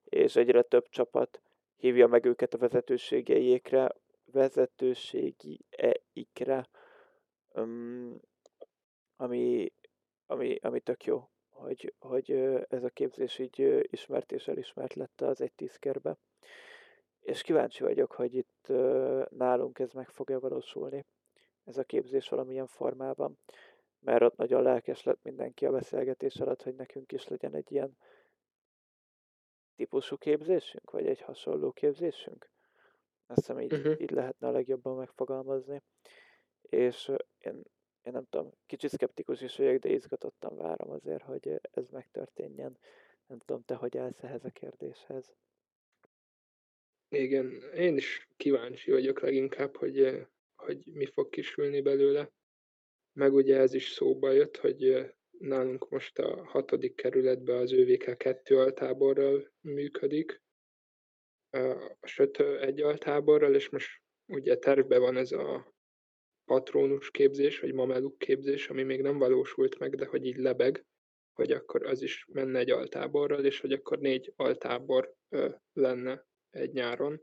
és egyre több csapat hívja meg őket a vezetőségeiekre, vezetőségiekre, um, ami, ami, ami tök jó, hogy, hogy ez a képzés így ismert és elismert lett az egy tízkerbe. És kíváncsi vagyok, hogy itt nálunk ez meg fogja valósulni, ez a képzés valamilyen formában, mert ott nagyon lelkes lett mindenki a beszélgetés alatt, hogy nekünk is legyen egy ilyen típusú képzésünk, vagy egy hasonló képzésünk. Azt hiszem így, uh-huh. így lehetne a legjobban megfogalmazni. És én, én nem tudom, kicsit szkeptikus is vagyok, de izgatottan várom azért, hogy ez megtörténjen. Nem tudom, te hogy állsz ehhez a kérdéshez? Igen, én is kíváncsi vagyok leginkább, hogy, hogy mi fog kisülni belőle. Meg ugye ez is szóba jött, hogy nálunk most a hatodik kerületben az ÖVK 2 altáborral működik, a Söt egy altáborral, és most ugye tervben van ez a patrónus képzés, vagy mameluk képzés, ami még nem valósult meg, de hogy így lebeg, hogy akkor az is menne egy altáborral, és hogy akkor négy altábor lenne egy nyáron,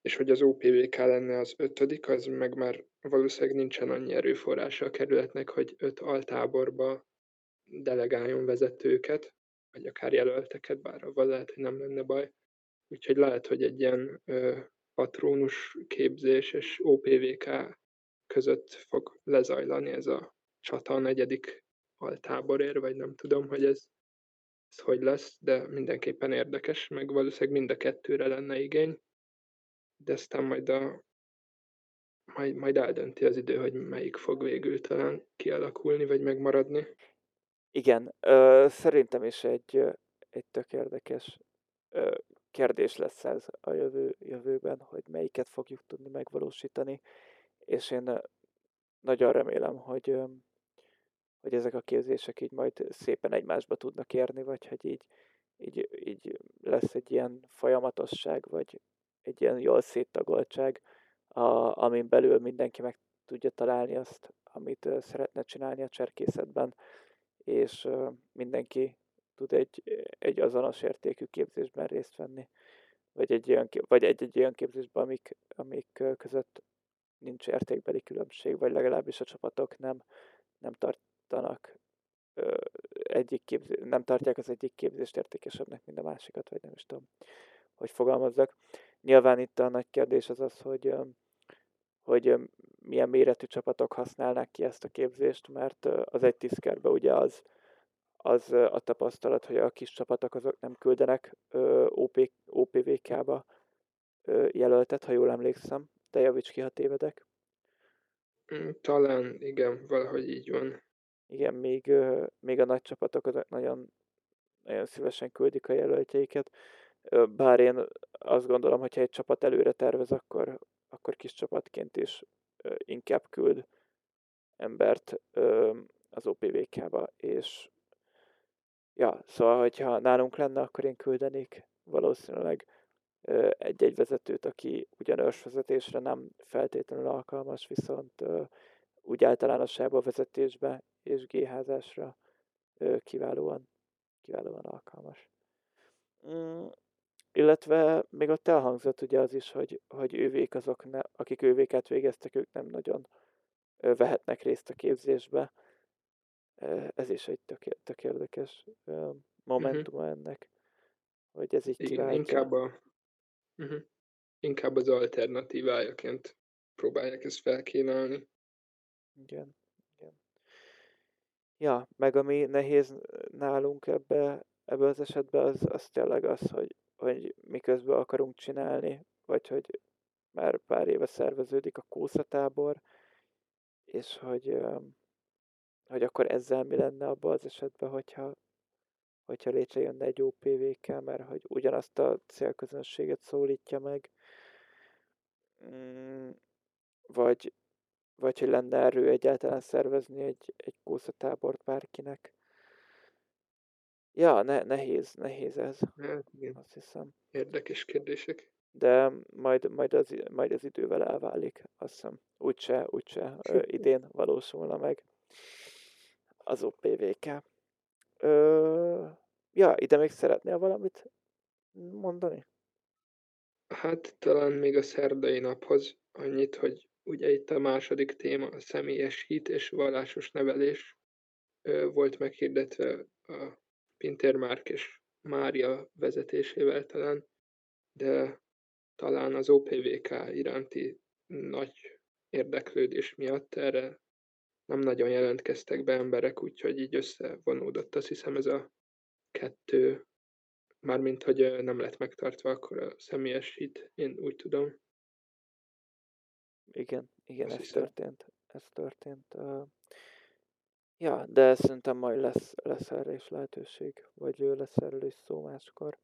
és hogy az OPVK lenne az ötödik, az meg már valószínűleg nincsen annyi erőforrása a kerületnek, hogy öt altáborba delegáljon vezetőket, vagy akár jelölteket, bár avval lehet, hogy nem lenne baj. Úgyhogy lehet, hogy egy ilyen ö, patrónus képzés és OPVK között fog lezajlani ez a csata a negyedik altáborért, vagy nem tudom, hogy ez, ez hogy lesz, de mindenképpen érdekes, meg valószínűleg mind a kettőre lenne igény, de aztán majd a majd, majd eldönti az idő, hogy melyik fog végül talán kialakulni, vagy megmaradni. Igen, ö, szerintem is egy, egy tök érdekes ö, kérdés lesz ez a jövő, jövőben, hogy melyiket fogjuk tudni megvalósítani, és én nagyon remélem, hogy, hogy ezek a képzések így majd szépen egymásba tudnak érni, vagy hogy így, így, így lesz egy ilyen folyamatosság, vagy egy ilyen jól széttagoltság, a, amin belül mindenki meg tudja találni azt, amit szeretne csinálni a cserkészetben, és mindenki tud egy, egy azonos értékű képzésben részt venni, vagy egy olyan, vagy egy, egy olyan képzésben, amik, amik között nincs értékbeli különbség, vagy legalábbis a csapatok nem, nem tartanak egyik képzés, nem tartják az egyik képzést értékesebbnek, mint a másikat, vagy nem is tudom, hogy fogalmazzak. Nyilván itt a nagy kérdés az az, hogy, hogy milyen méretű csapatok használnák ki ezt a képzést, mert az egy tiszkerbe ugye az, az a tapasztalat, hogy a kis csapatok azok nem küldenek OP, OPVK-ba jelöltet, ha jól emlékszem, de javíts ki, ha tévedek. Mm, talán, igen, valahogy így van. Igen, még, még a nagy csapatok azok nagyon, nagyon szívesen küldik a jelöltjeiket. Bár én azt gondolom, hogyha egy csapat előre tervez, akkor, akkor kis csapatként is inkább küld embert az OPVK-ba, és ja, szóval, hogyha nálunk lenne, akkor én küldenék valószínűleg egy-egy vezetőt, aki ugyan ősvezetésre nem feltétlenül alkalmas, viszont úgy általánosságban vezetésbe és géházásra kiválóan, kiválóan alkalmas. Illetve még ott elhangzott ugye az is, hogy, hogy ővék azok, ne, akik ővéket végeztek, ők nem nagyon vehetnek részt a képzésbe. Ez is egy tök, tök érdekes momentum uh-huh. ennek, hogy ez így Igen, inkább a, uh-huh. inkább az alternatívájaként próbálják ezt felkínálni. Igen, igen. Ja, meg ami nehéz nálunk ebbe, ebbe az esetben, az, az tényleg az, hogy, hogy miközben akarunk csinálni, vagy hogy már pár éve szerveződik a kószatábor, és hogy, hogy akkor ezzel mi lenne abban az esetben, hogyha, hogyha létrejönne egy OPVK, mert hogy ugyanazt a célközönséget szólítja meg, mm, vagy, vagy hogy lenne erő egyáltalán szervezni egy, egy kószatábort bárkinek. Ja, ne, nehéz, nehéz ez. Hát igen, Azt hiszem. érdekes kérdések. De majd, majd, az, majd az idővel elválik, azt hiszem. Úgyse, úgyse ö, idén valósulna meg az OPVK. Ö, ja, ide még szeretnél valamit mondani? Hát talán még a szerdai naphoz annyit, hogy ugye itt a második téma a személyes hit és vallásos nevelés ö, volt meghirdetve a Pinter Márk és Mária vezetésével talán, de talán az OPVK iránti nagy érdeklődés miatt erre nem nagyon jelentkeztek be emberek, úgyhogy így összevonódott azt hiszem ez a kettő, mármint hogy nem lett megtartva akkor a személyes hit, én úgy tudom. Igen, igen, Azt ez hiszem. történt. Ez történt. Ja, de szerintem majd lesz, lesz erre is lehetőség, vagy lesz erről is szó máskor.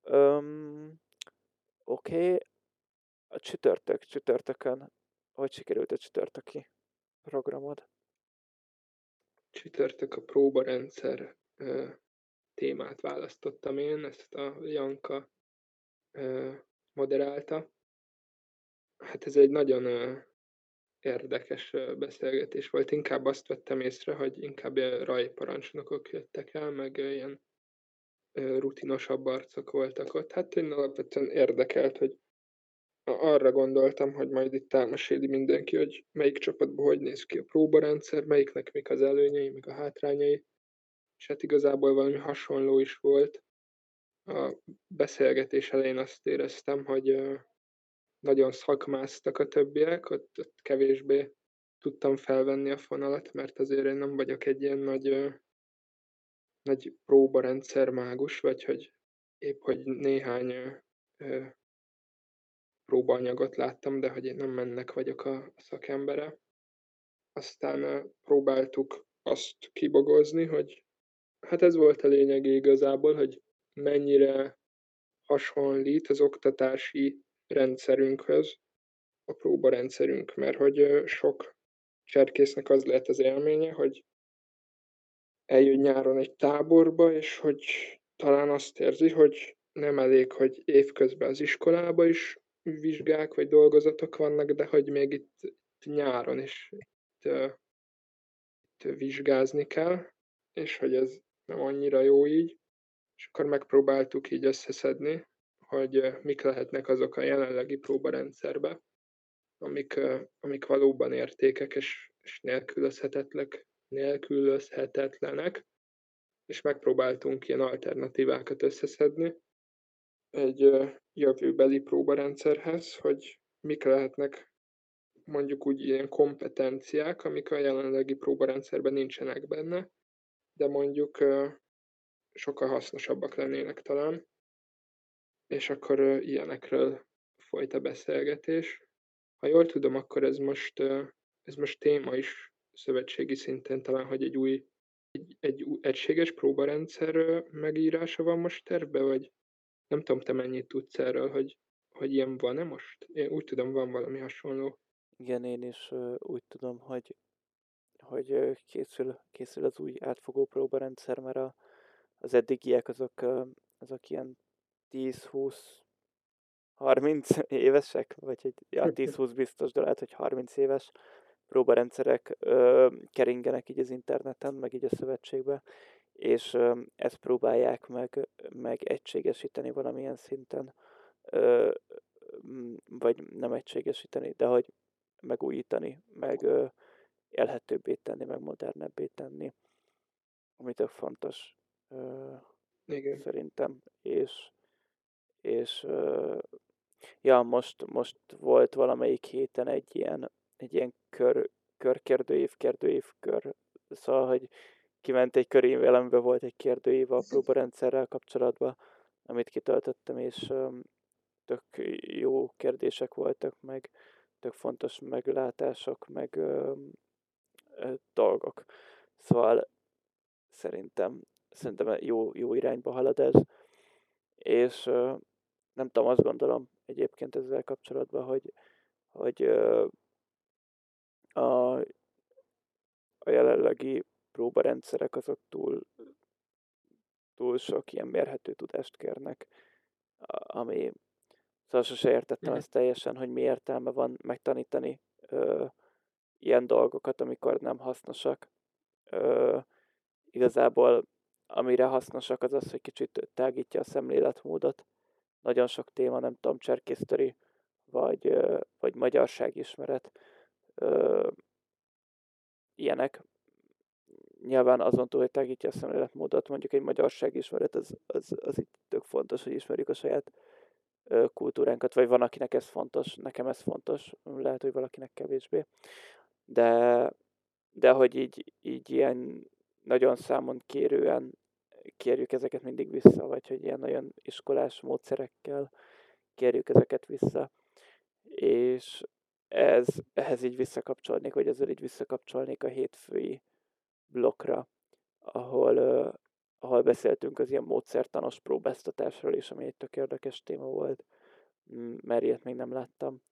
Um, Oké, okay. a csütörtök, csütörtökön, hogy sikerült a csütörtöki programod? Csütörtök a próbarendszer ö, témát választottam én, ezt a Janka ö, moderálta. Hát ez egy nagyon ö, érdekes beszélgetés volt. Inkább azt vettem észre, hogy inkább rajparancsnokok jöttek el, meg ilyen rutinosabb arcok voltak ott. Hát én alapvetően érdekelt, hogy arra gondoltam, hogy majd itt elmeséli mindenki, hogy melyik csapatban hogy néz ki a próbarendszer, melyiknek mik az előnyei, meg a hátrányai. És hát igazából valami hasonló is volt. A beszélgetés elején azt éreztem, hogy nagyon szakmáztak a többiek, ott, ott kevésbé tudtam felvenni a fonalat, mert azért én nem vagyok egy ilyen nagy, nagy próbarendszer mágus, vagy hogy épp hogy néhány próbaanyagot láttam, de hogy én nem mennek vagyok a szakembere. Aztán próbáltuk azt kibogozni, hogy hát ez volt a lényeg igazából, hogy mennyire hasonlít az oktatási rendszerünkhöz a próbarendszerünk, mert hogy sok cserkésznek az lehet az élménye, hogy eljön nyáron egy táborba, és hogy talán azt érzi, hogy nem elég, hogy évközben az iskolába is vizsgák vagy dolgozatok vannak, de hogy még itt, nyáron is itt, itt vizsgázni kell, és hogy ez nem annyira jó így. És akkor megpróbáltuk így összeszedni, hogy mik lehetnek azok a jelenlegi próbarendszerbe, amik, amik valóban értékek és, és nélkülözhetetlenek, nélkülözhetetlenek, és megpróbáltunk ilyen alternatívákat összeszedni egy jövőbeli próbarendszerhez, hogy mik lehetnek mondjuk úgy ilyen kompetenciák, amik a jelenlegi próbarendszerben nincsenek benne, de mondjuk sokkal hasznosabbak lennének talán. És akkor ö, ilyenekről folyt a beszélgetés. Ha jól tudom, akkor ez most, ez most téma is szövetségi szinten talán, hogy egy új, egy, egy új egységes próbarendszer megírása van most tervbe, vagy nem tudom, te mennyit tudsz erről, hogy, hogy ilyen van-e most? Én úgy tudom, van valami hasonló. Igen, én is úgy tudom, hogy, hogy készül, készül az új átfogó próbarendszer, mert a, az eddigiek azok, azok ilyen 10-20 30 évesek, vagy egy, ja, 10-20 biztos, de lehet, hogy 30 éves próbarendszerek ö, keringenek így az interneten, meg így a szövetségbe, és ö, ezt próbálják meg, meg egységesíteni valamilyen szinten, ö, vagy nem egységesíteni, de hogy megújítani, meg ö, élhetőbbé tenni, meg modernebbé tenni, ami tök fontos ö, Igen. szerintem, és, és ja, most, most volt valamelyik héten egy ilyen, egy ilyen kör, körkérdőív, kérdőív kör, szóval, hogy kiment egy kör e-mailembe, volt egy kérdőív a próbarendszerrel kapcsolatban, amit kitöltöttem, és tök jó kérdések voltak, meg tök fontos meglátások, meg ö, ö, dolgok. Szóval szerintem, szerintem jó, jó irányba halad ez. És ö, nem tudom, azt gondolom egyébként ezzel kapcsolatban, hogy, hogy a, a jelenlegi próbarendszerek azok túl, túl sok ilyen mérhető tudást kérnek, ami szóval sose értettem ezt teljesen, hogy mi értelme van megtanítani ö, ilyen dolgokat, amikor nem hasznosak. Ö, igazából amire hasznosak az az, hogy kicsit tágítja a szemléletmódot. Nagyon sok téma, nem tudom, cserkésztöri, vagy, vagy magyarságismeret, ilyenek. Nyilván azon túl, hogy tágítja a szemléletmódot, mondjuk egy magyarságismeret, az, az, az itt tök fontos, hogy ismerjük a saját kultúránkat, vagy van, akinek ez fontos, nekem ez fontos, lehet, hogy valakinek kevésbé. De, de hogy így, így ilyen nagyon számon kérően kérjük ezeket mindig vissza, vagy hogy ilyen nagyon iskolás módszerekkel kérjük ezeket vissza. És ez, ehhez így visszakapcsolnék, vagy ezzel így visszakapcsolnék a hétfői blokkra, ahol, uh, ahol beszéltünk az ilyen módszertanos próbáztatásról is, ami egy tök érdekes téma volt, mert ilyet még nem láttam.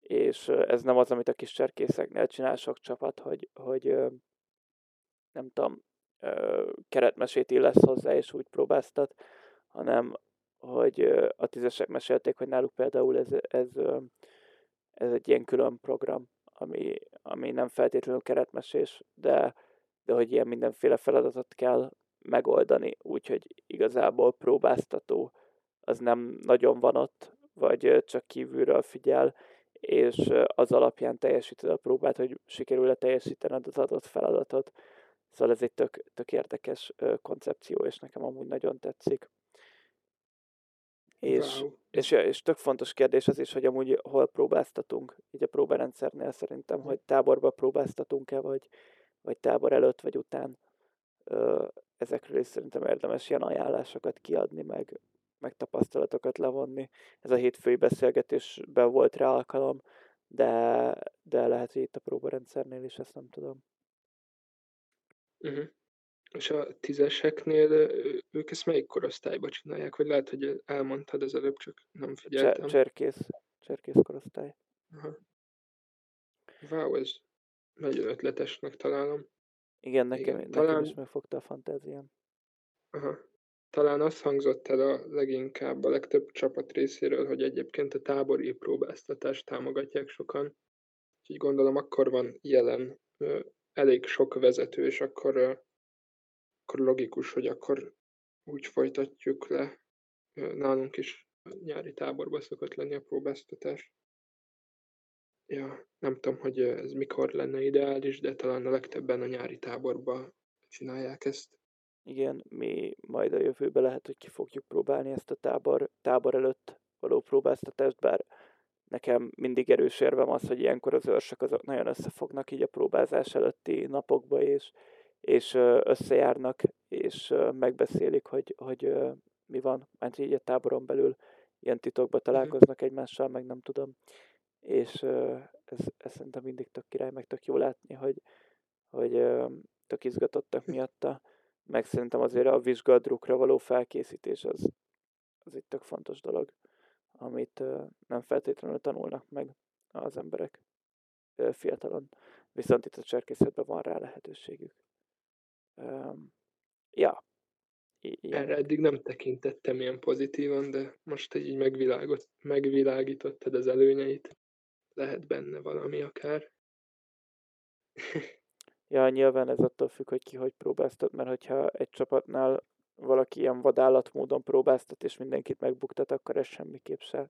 És uh, ez nem az, amit a kis cserkészeknél csinál sok csapat, hogy, hogy uh, nem tudom, keretmesét illesz hozzá, és úgy próbáztat, hanem hogy a tízesek mesélték, hogy náluk például ez, ez, ez egy ilyen külön program, ami, ami nem feltétlenül keretmesés, de, de hogy ilyen mindenféle feladatot kell megoldani, úgyhogy igazából próbáztató az nem nagyon van ott, vagy csak kívülről figyel, és az alapján teljesíted a próbát, hogy sikerül-e teljesítened az adott feladatot. Szóval ez egy tök, tök érdekes koncepció, és nekem amúgy nagyon tetszik. És, wow. és, és tök fontos kérdés az is, hogy amúgy hol próbáztatunk, így a próbarendszernél szerintem, hogy táborba próbáztatunk-e, vagy, vagy tábor előtt, vagy után. Ezekről is szerintem érdemes ilyen ajánlásokat kiadni, meg, meg tapasztalatokat levonni. Ez a hétfői beszélgetésben volt rá alkalom, de, de lehet, hogy itt a próbarendszernél is, ezt nem tudom. Uh-huh. És a tízeseknél ők ezt melyik korosztályba csinálják? Vagy lehet, hogy elmondtad az előbb, csak nem figyeltem. Cserkész. Cserkész korosztály. Aha. Wow, ez nagyon ötletesnek találom. Igen, nekem, Igen, nekem talán... is megfogta a fantáziám. Aha. Talán azt hangzott el a leginkább a legtöbb csapat részéről, hogy egyébként a tábori próbáztatást támogatják sokan. Úgyhogy gondolom akkor van jelen elég sok vezető, és akkor, akkor logikus, hogy akkor úgy folytatjuk le. Nálunk is nyári táborba szokott lenni a próbáztatás. Ja, nem tudom, hogy ez mikor lenne ideális, de talán a legtöbben a nyári táborba csinálják ezt. Igen, mi majd a jövőben lehet, hogy ki fogjuk próbálni ezt a tábor, tábor előtt való próbáztatást, bár nekem mindig erős érvem az, hogy ilyenkor az őrsök azok nagyon összefognak így a próbázás előtti napokba, és, és összejárnak, és megbeszélik, hogy, hogy mi van, mert így a táboron belül ilyen titokba mhm. találkoznak egymással, meg nem tudom. És ez, ez szerintem mindig tök király, meg tök jó látni, hogy, hogy tök izgatottak miatta, meg szerintem azért a vizsgadrukra való felkészítés az, az egy tök fontos dolog amit nem feltétlenül tanulnak meg az emberek fiatalon. Viszont itt a cserkészetben van rá lehetőségük. Ja. Ilyen. Erre eddig nem tekintettem ilyen pozitívan, de most így megvilágot, megvilágítottad az előnyeit. Lehet benne valami akár. ja, nyilván ez attól függ, hogy ki hogy próbáztat, mert hogyha egy csapatnál valaki ilyen vadállatmódon próbáztat, és mindenkit megbuktat, akkor ez semmiképp se,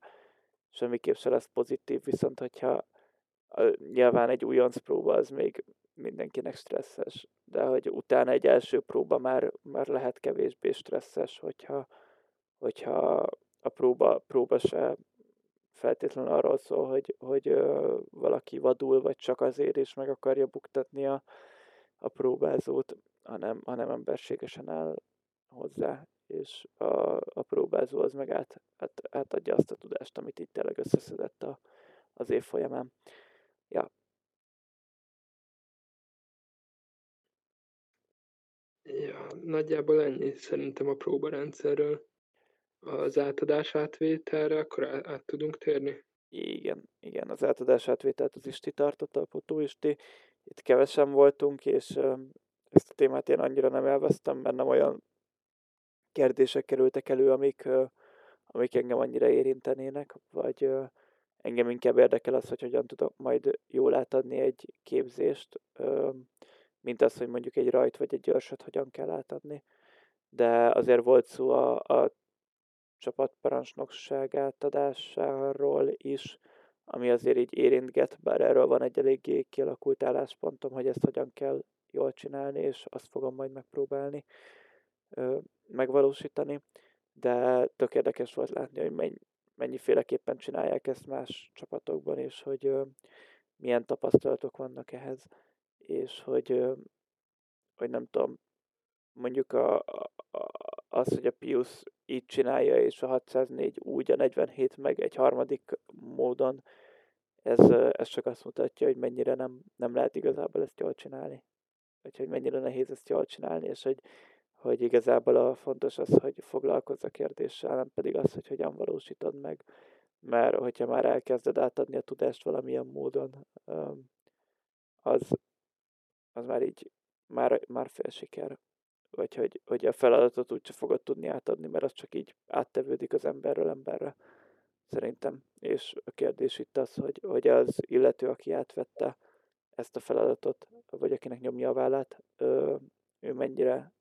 semmiképp se lesz pozitív, viszont hogyha nyilván egy újonc próba az még mindenkinek stresszes, de hogy utána egy első próba már, már lehet kevésbé stresszes, hogyha, hogyha a próba, próba se feltétlenül arról szól, hogy, hogy ö, valaki vadul, vagy csak azért is meg akarja buktatni a, a próbázót, hanem, hanem emberségesen áll hozzá, és a, a próbázó az meg át, át, átadja azt a tudást, amit itt tényleg összeszedett a, az év folyamán. Ja. Ja, nagyjából ennyi szerintem a próbarendszerről. Az átadás átvételre akkor át, át tudunk térni? Igen, igen, az átadás átvételt az Isti tartotta, a Potó Isti. Itt kevesen voltunk, és ezt a témát én annyira nem elvesztem, mert nem olyan kérdések kerültek elő, amik, amik engem annyira érintenének, vagy engem inkább érdekel az, hogy hogyan tudok majd jól átadni egy képzést, mint az, hogy mondjuk egy rajt vagy egy györsöt hogyan kell átadni. De azért volt szó a, a csapatparancsnokság átadásáról is, ami azért így érintget, bár erről van egy eléggé kialakult álláspontom, hogy ezt hogyan kell jól csinálni, és azt fogom majd megpróbálni megvalósítani. De tök érdekes volt látni, hogy mennyi, mennyiféleképpen csinálják ezt más csapatokban, és hogy milyen tapasztalatok vannak ehhez, és hogy, hogy nem tudom, mondjuk a, a, az, hogy a Pius így csinálja, és a 604 úgy, a 47 meg egy harmadik módon, ez, ez csak azt mutatja, hogy mennyire nem, nem lehet igazából ezt jól csinálni. Vagy hogy mennyire nehéz ezt jól csinálni, és hogy, hogy igazából a fontos az, hogy foglalkozz a kérdéssel, nem pedig az, hogy hogyan valósítod meg. Mert hogyha már elkezded átadni a tudást valamilyen módon, az, az már így, már, már fél siker vagy hogy, hogy a feladatot úgyse fogod tudni átadni, mert az csak így áttevődik az emberről emberre, szerintem. És a kérdés itt az, hogy, hogy az illető, aki átvette ezt a feladatot, vagy akinek nyomja a vállát, ő mennyire,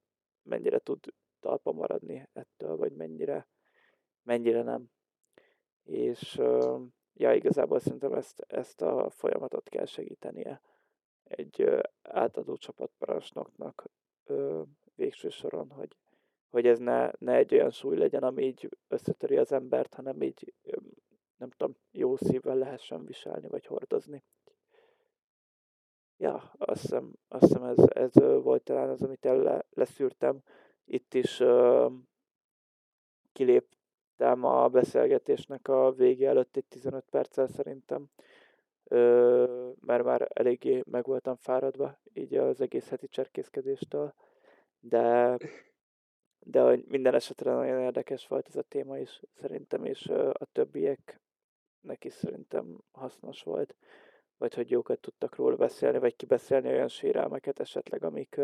mennyire tud talpa maradni ettől, vagy mennyire, mennyire nem. És ja, igazából szerintem ezt, ezt a folyamatot kell segítenie egy átadó csapatparancsnoknak végső soron, hogy, hogy ez ne, ne egy olyan súly legyen, ami így összetöri az embert, hanem így, nem tudom, jó szívvel lehessen viselni, vagy hordozni. Ja, azt hiszem, azt hiszem ez, ez volt talán az, amit el leszűrtem. Itt is uh, kiléptem a beszélgetésnek a vége előtt egy 15 perccel szerintem, uh, mert már eléggé meg voltam fáradva, így az egész heti cserkészkedéstől. De, de minden esetre nagyon érdekes volt ez a téma is szerintem, és a többieknek is szerintem hasznos volt, vagy hogy jókat tudtak róla beszélni, vagy kibeszélni olyan sérelmeket esetleg, amik,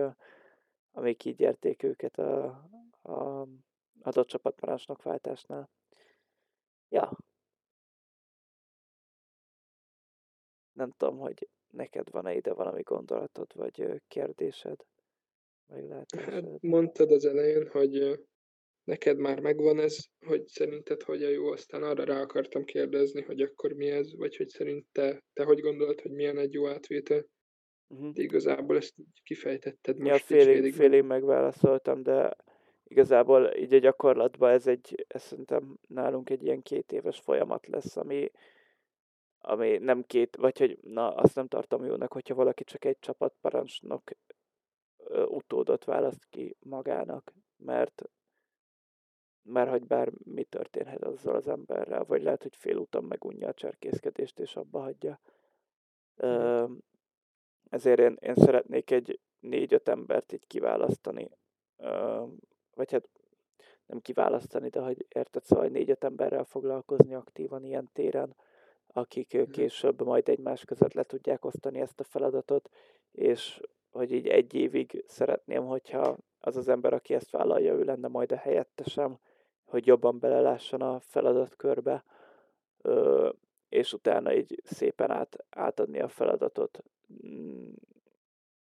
amik így érték őket a, a adott csapatparancsnok váltásnál. Ja. Nem tudom, hogy neked van-e ide valami gondolatod, vagy kérdésed? Hát mondtad az elején, hogy neked már megvan ez, hogy szerinted hogy a jó, aztán arra rá akartam kérdezni, hogy akkor mi ez, vagy hogy szerint te, te hogy gondolod, hogy milyen egy jó átvétel. Uh-huh. De igazából ezt kifejtetted most. Ja, félig, félig, félig megválaszoltam, de igazából így a gyakorlatban ez egy, ez szerintem nálunk egy ilyen két éves folyamat lesz, ami, ami nem két, vagy hogy na, azt nem tartom jónak, hogyha valaki csak egy csapatparancsnok utódot választ ki magának, mert mert hogy bár mi történhet azzal az emberrel, vagy lehet, hogy félúton megunja a cserkészkedést, és abba hagyja. Mm. Ezért én, én szeretnék egy négy-öt embert így kiválasztani, vagy hát nem kiválasztani, de hogy érted, szóval négy-öt emberrel foglalkozni aktívan ilyen téren, akik mm. később majd egymás között le tudják osztani ezt a feladatot, és hogy így egy évig szeretném, hogyha az az ember, aki ezt vállalja, ő lenne majd a helyettesem, hogy jobban belelásson a feladatkörbe, és utána így szépen át, átadni a feladatot mm,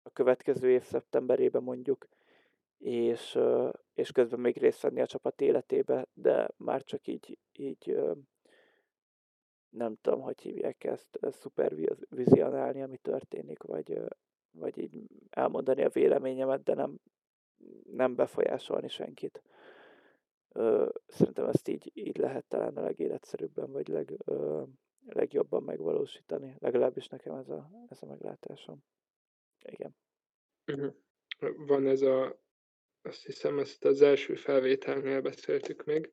a következő év szeptemberében mondjuk, és, és közben még részt venni a csapat életébe, de már csak így, így nem tudom, hogy hívják ezt, szupervizionálni, ami történik, vagy vagy így elmondani a véleményemet, de nem, nem befolyásolni senkit. Szerintem ezt így, így lehet talán a legéletszerűbben, vagy leg, ö, legjobban megvalósítani. Legalábbis nekem ez a, ez a meglátásom. Igen. Uh-huh. Van ez a azt hiszem ezt az első felvételnél beszéltük még,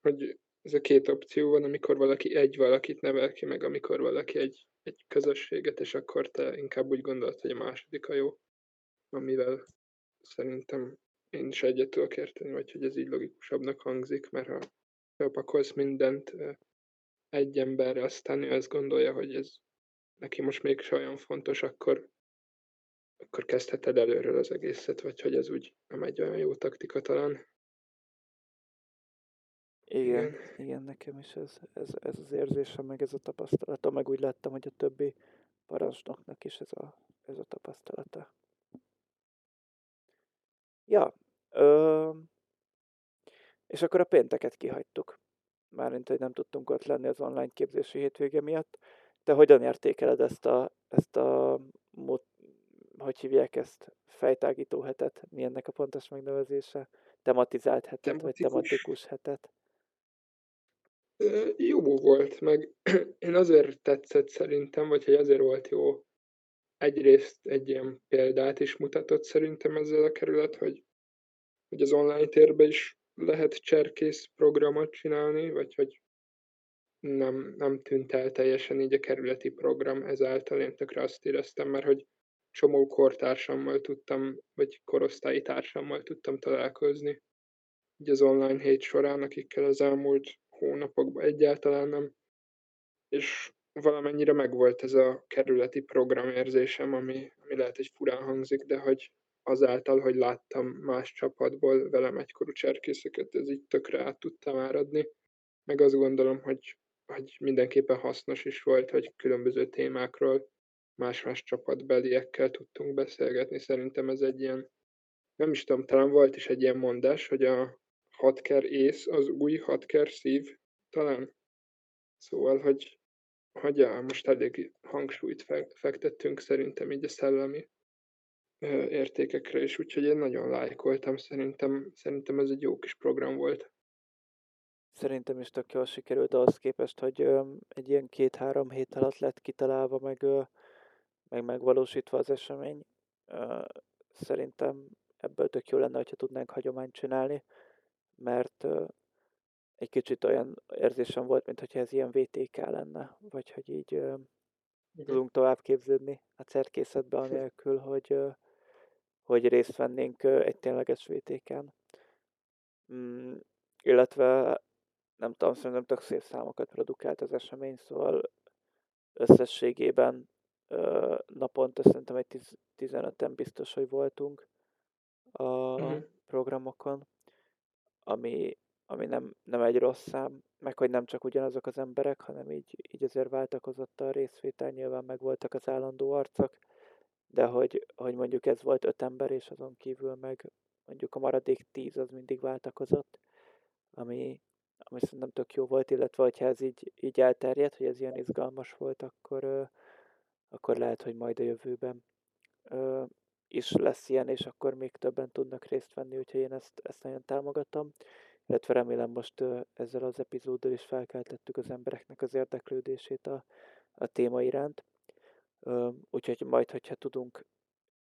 hogy ez a két opció van, amikor valaki egy valakit nevel ki, meg amikor valaki egy, egy közösséget, és akkor te inkább úgy gondolod, hogy a második a jó, amivel szerintem én is egyet tudok érteni, vagy hogy ez így logikusabbnak hangzik, mert ha felpakolsz mindent egy emberre, aztán ő azt gondolja, hogy ez neki most még olyan fontos, akkor, akkor kezdheted előről az egészet, vagy hogy ez úgy nem egy olyan jó taktika talán. Igen, igen, igen nekem is ez, ez, ez az érzésem, meg ez a tapasztalata, meg úgy láttam, hogy a többi parancsnoknak is ez a, ez a tapasztalata. Ja, ö, és akkor a pénteket kihagytuk. Mármint, hogy nem tudtunk ott lenni az online képzési hétvége miatt. Te hogyan értékeled ezt a, ezt a hogy hívják ezt, fejtágító hetet? Mi ennek a pontos megnevezése? Tematizált hetet, Tematikus. vagy tematikus hetet? Jó volt, meg én azért tetszett szerintem, vagy hogy azért volt jó. Egyrészt egy ilyen példát is mutatott szerintem ezzel a kerület, hogy, hogy az online térben is lehet cserkész programot csinálni, vagy hogy nem, nem tűnt el teljesen így a kerületi program, ezáltal. Én tökre azt éreztem, mert hogy csomó kortársammal tudtam, vagy korosztályi társammal tudtam találkozni. Így az online hét során, akikkel az elmúlt hónapokban egyáltalán nem, és valamennyire megvolt ez a kerületi programérzésem, ami, ami lehet, hogy furán hangzik, de hogy azáltal, hogy láttam más csapatból velem egykorú cserkészeket, ez így tökre át tudtam áradni. Meg azt gondolom, hogy, hogy mindenképpen hasznos is volt, hogy különböző témákról más-más csapatbeliekkel tudtunk beszélgetni. Szerintem ez egy ilyen, nem is tudom, talán volt is egy ilyen mondás, hogy a hatker ész az új hatker szív, talán. Szóval, hogy, hogy ja, most elég hangsúlyt fektettünk szerintem így a szellemi értékekre is, úgyhogy én nagyon lájkoltam, szerintem, szerintem ez egy jó kis program volt. Szerintem is tök jól sikerült ahhoz képest, hogy egy ilyen két-három hét alatt lett kitalálva, meg, meg megvalósítva az esemény. Szerintem ebből tök jó lenne, hogyha tudnánk hagyományt csinálni, mert egy kicsit olyan érzésem volt, mintha ez ilyen VTK lenne, vagy hogy így tudunk tovább képződni a cerkészetbe, anélkül, hogy, hogy részt vennénk egy tényleges VTK-n. Mm, illetve nem tudom, szerintem tök szép számokat produkált az esemény, szóval összességében ö, naponta szerintem egy 15-en biztos, hogy voltunk a uh-huh. programokon, ami, ami nem, nem egy rossz szám, meg hogy nem csak ugyanazok az emberek, hanem így, így azért váltakozott a részvétel, nyilván meg voltak az állandó arcok, de hogy, hogy mondjuk ez volt öt ember, és azon kívül meg mondjuk a maradék tíz az mindig váltakozott, ami, ami szerintem tök jó volt, illetve hogyha ez így, így elterjedt, hogy ez ilyen izgalmas volt, akkor, akkor lehet, hogy majd a jövőben is lesz ilyen, és akkor még többen tudnak részt venni, úgyhogy én ezt, ezt nagyon támogatom. Illetve remélem most ezzel az epizóddal is felkeltettük az embereknek az érdeklődését a, a téma iránt. Úgyhogy majd, hogyha tudunk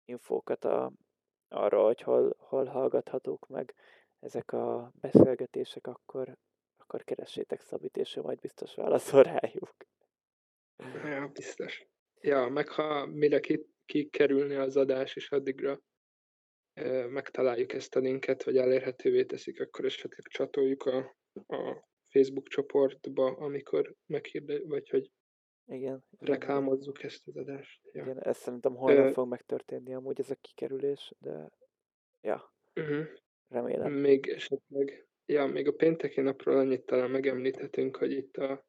infókat a, arra, hogy hol, hol hallgathatók meg ezek a beszélgetések, akkor, akkor keressétek Szabit, és ő majd biztos válaszol rájuk. Ja, biztos. Ja, meg ha mire kikerülni az adás, és addigra e, megtaláljuk ezt a linket, vagy elérhetővé teszik, akkor esetleg csatoljuk a, a Facebook csoportba, amikor meghirde, vagy hogy igen, reklámozzuk ezt az adást. Ja. Igen, ezt szerintem holnap uh, fog megtörténni amúgy ez a kikerülés, de ja, uh-huh. remélem. Még esetleg, ja, még a pénteki napról annyit talán megemlíthetünk, hogy itt a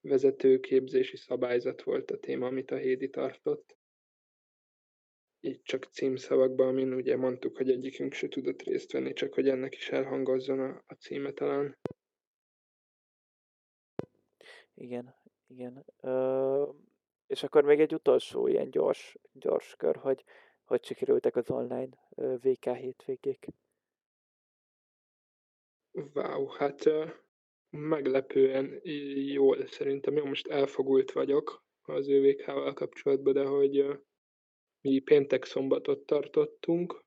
vezetőképzési szabályzat volt a téma, amit a Hédi tartott. Így csak címszavakban, amin ugye mondtuk, hogy egyikünk se tudott részt venni, csak hogy ennek is elhangozzon a, a címe talán. Igen, igen. Ö, és akkor még egy utolsó ilyen gyors, gyors kör, hogy hogy sikerültek az online VK hétvégék. Wow, hát meglepően jól szerintem. Én most elfogult vagyok az ÖVK-val kapcsolatban, de hogy mi péntek szombatot tartottunk,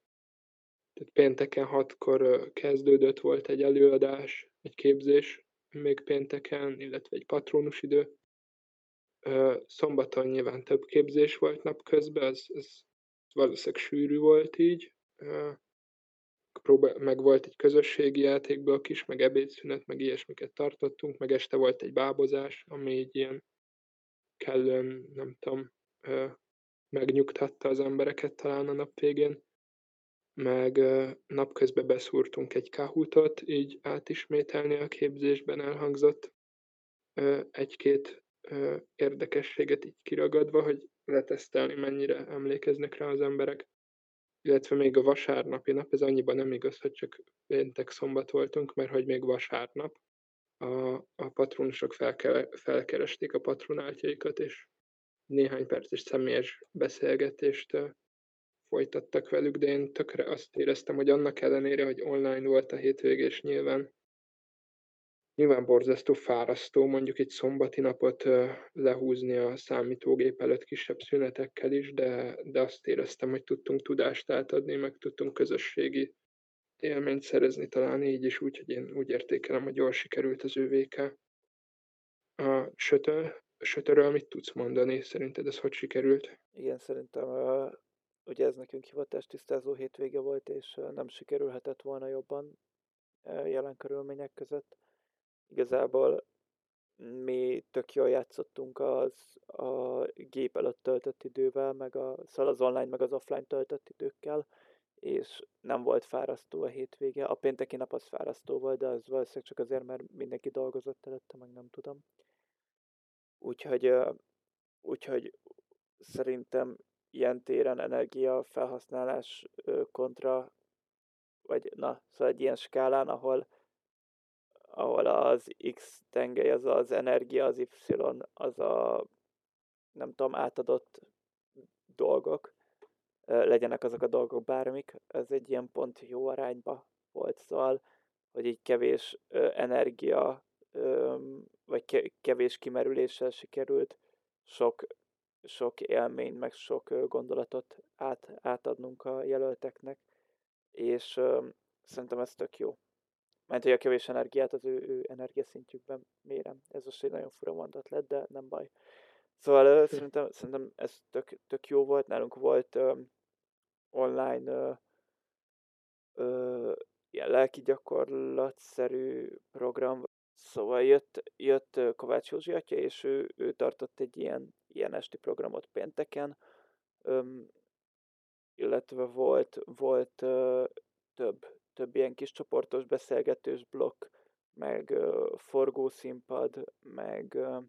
Tehát pénteken hatkor kezdődött, volt egy előadás, egy képzés még pénteken, illetve egy patronus idő. Szombaton nyilván több képzés volt napközben, az, az valószínűleg sűrű volt így. Próbál, meg volt egy közösségi játékblokk is, meg ebédszünet, meg ilyesmiket tartottunk, meg este volt egy bábozás, ami egy ilyen kellően, nem tudom, megnyugtatta az embereket talán a nap végén. Meg napközben beszúrtunk egy kahutot, így átismételni a képzésben elhangzott egy-két érdekességet így kiragadva, hogy letesztelni, mennyire emlékeznek rá az emberek. Illetve még a vasárnapi nap, ez annyiban nem igaz, hogy csak péntek szombat voltunk, mert hogy még vasárnap a, a patronusok felke, felkeresték a patronáltjaikat, és néhány perces személyes beszélgetést folytattak velük, de én tökre azt éreztem, hogy annak ellenére, hogy online volt a hétvégés nyilván, nyilván borzasztó fárasztó mondjuk egy szombati napot lehúzni a számítógép előtt kisebb szünetekkel is, de, de azt éreztem, hogy tudtunk tudást átadni, meg tudtunk közösségi élményt szerezni talán így is, úgyhogy én úgy értékelem, hogy jól sikerült az ÖVK. A sötör, sötörről mit tudsz mondani? Szerinted ez hogy sikerült? Igen, szerintem ugye ez nekünk hivatás tisztázó hétvége volt, és nem sikerülhetett volna jobban jelen körülmények között. Igazából mi tök jól játszottunk az a gép előtt töltött idővel, meg a, szóval az online, meg az offline töltött időkkel, és nem volt fárasztó a hétvége. A pénteki nap az fárasztó volt, de az valószínűleg csak azért, mert mindenki dolgozott előtte, meg nem tudom. Úgyhogy, úgyhogy szerintem ilyen téren energia felhasználás kontra, vagy na, szóval egy ilyen skálán, ahol, ahol az X tengely az az energia, az Y az a nem tudom, átadott dolgok, legyenek azok a dolgok bármik, ez egy ilyen pont jó arányba volt, szóval, hogy így kevés energia vagy kevés kimerüléssel sikerült sok, sok élmény, meg sok gondolatot át, átadnunk a jelölteknek, és szerintem ez tök jó. Mert hogy a kevés energiát az ő, ő energiaszintjükben mérem. Ez most egy nagyon fura mondat lett, de nem baj. Szóval szerintem, szerintem ez tök, tök jó volt. Nálunk volt um, online uh, uh, ilyen lelki gyakorlatszerű program, Szóval jött, jött Kovács Józsi atya, és ő, ő tartott egy ilyen, ilyen esti programot pénteken, öm, illetve volt, volt ö, több, több ilyen kis csoportos beszélgetős blokk, meg ö, forgószínpad, meg ö,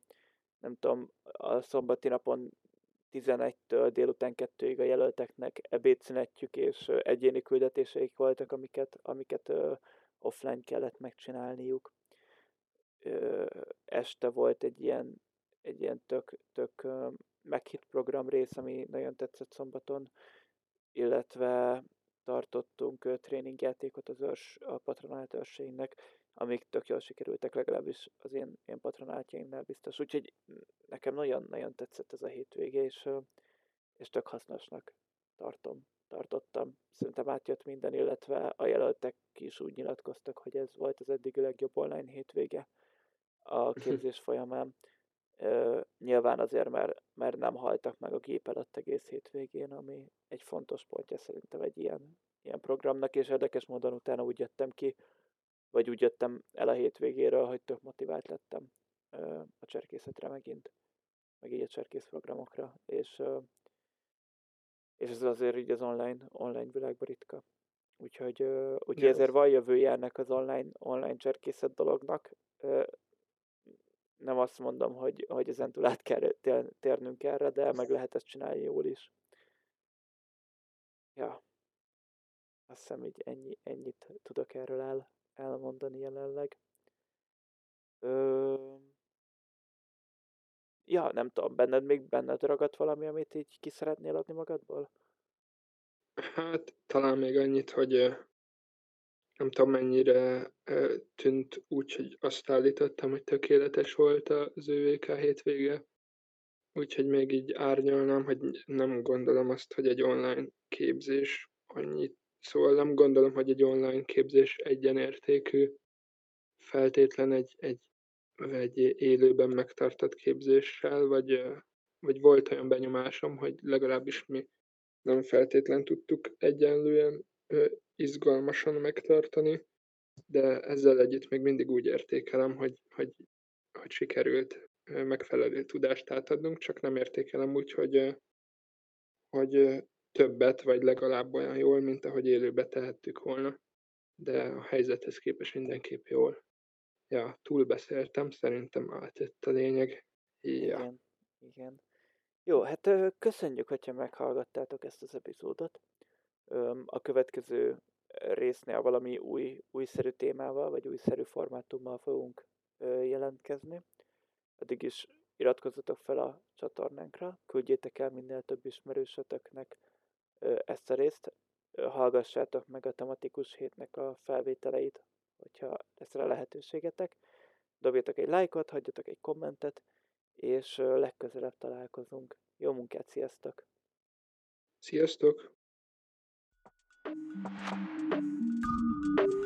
nem tudom, a szombati napon 11-től délután 2-ig a jelölteknek ebédszünetjük, és egyéni küldetéseik voltak, amiket, amiket ö, offline kellett megcsinálniuk. Este volt egy ilyen, egy ilyen tök, tök meghitt program rész, ami nagyon tetszett szombaton, illetve tartottunk tréningjátékot az őrs, a patronált őrseinknek, amik tök jól sikerültek, legalábbis az én, én patronátjaimnál biztos. Úgyhogy nekem nagyon-nagyon tetszett ez a hétvége, és, és tök hasznosnak tartom, tartottam. Szerintem átjött minden, illetve a jelöltek is úgy nyilatkoztak, hogy ez volt az eddigi legjobb online hétvége a képzés folyamán. Ö, nyilván azért, mert, mert nem haltak meg a gép előtt egész hétvégén, ami egy fontos pontja szerintem egy ilyen, ilyen programnak, és érdekes módon utána úgy jöttem ki, vagy úgy jöttem el a hétvégéről, hogy tök motivált lettem ö, a cserkészetre megint, meg így a cserkész programokra, és, ö, és ez azért így az online, online világban ritka. Úgyhogy, úgyhogy ezért van jövője ennek az online, online cserkészet dolognak nem azt mondom, hogy, hogy ezen túl át kell térnünk erre, de meg lehet ezt csinálni jól is. Ja. Azt hiszem, így ennyi, ennyit tudok erről el, elmondani jelenleg. Ö... Ja, nem tudom, benned még benned ragadt valami, amit így ki szeretnél adni magadból? Hát talán még annyit, hogy nem tudom mennyire tűnt úgy, hogy azt állítottam, hogy tökéletes volt az ÖVK hétvége. Úgyhogy még így árnyalnám, hogy nem gondolom azt, hogy egy online képzés annyit Szóval nem gondolom, hogy egy online képzés egyenértékű feltétlen egy, egy, egy élőben megtartott képzéssel, vagy, vagy volt olyan benyomásom, hogy legalábbis mi nem feltétlen tudtuk egyenlően izgalmasan megtartani, de ezzel együtt még mindig úgy értékelem, hogy, hogy, hogy sikerült megfelelő tudást átadnunk, csak nem értékelem úgy, hogy, hogy többet, vagy legalább olyan jól, mint ahogy élőbe tehettük volna. De a helyzethez képest mindenképp jól. Ja, túlbeszéltem, szerintem átjött a lényeg. Ja. Igen, igen. Jó, hát köszönjük, hogyha meghallgattátok ezt az epizódot. A következő résznél valami új, újszerű témával, vagy újszerű formátummal fogunk jelentkezni. Addig is iratkozzatok fel a csatornánkra, küldjétek el minél több ismerősötöknek ezt a részt, hallgassátok meg a tematikus hétnek a felvételeit, hogyha lesz rá lehetőségetek. Dobjatok egy lájkot, hagyjatok egy kommentet, és legközelebb találkozunk. Jó munkát, sziasztok! Sziasztok! Thank you.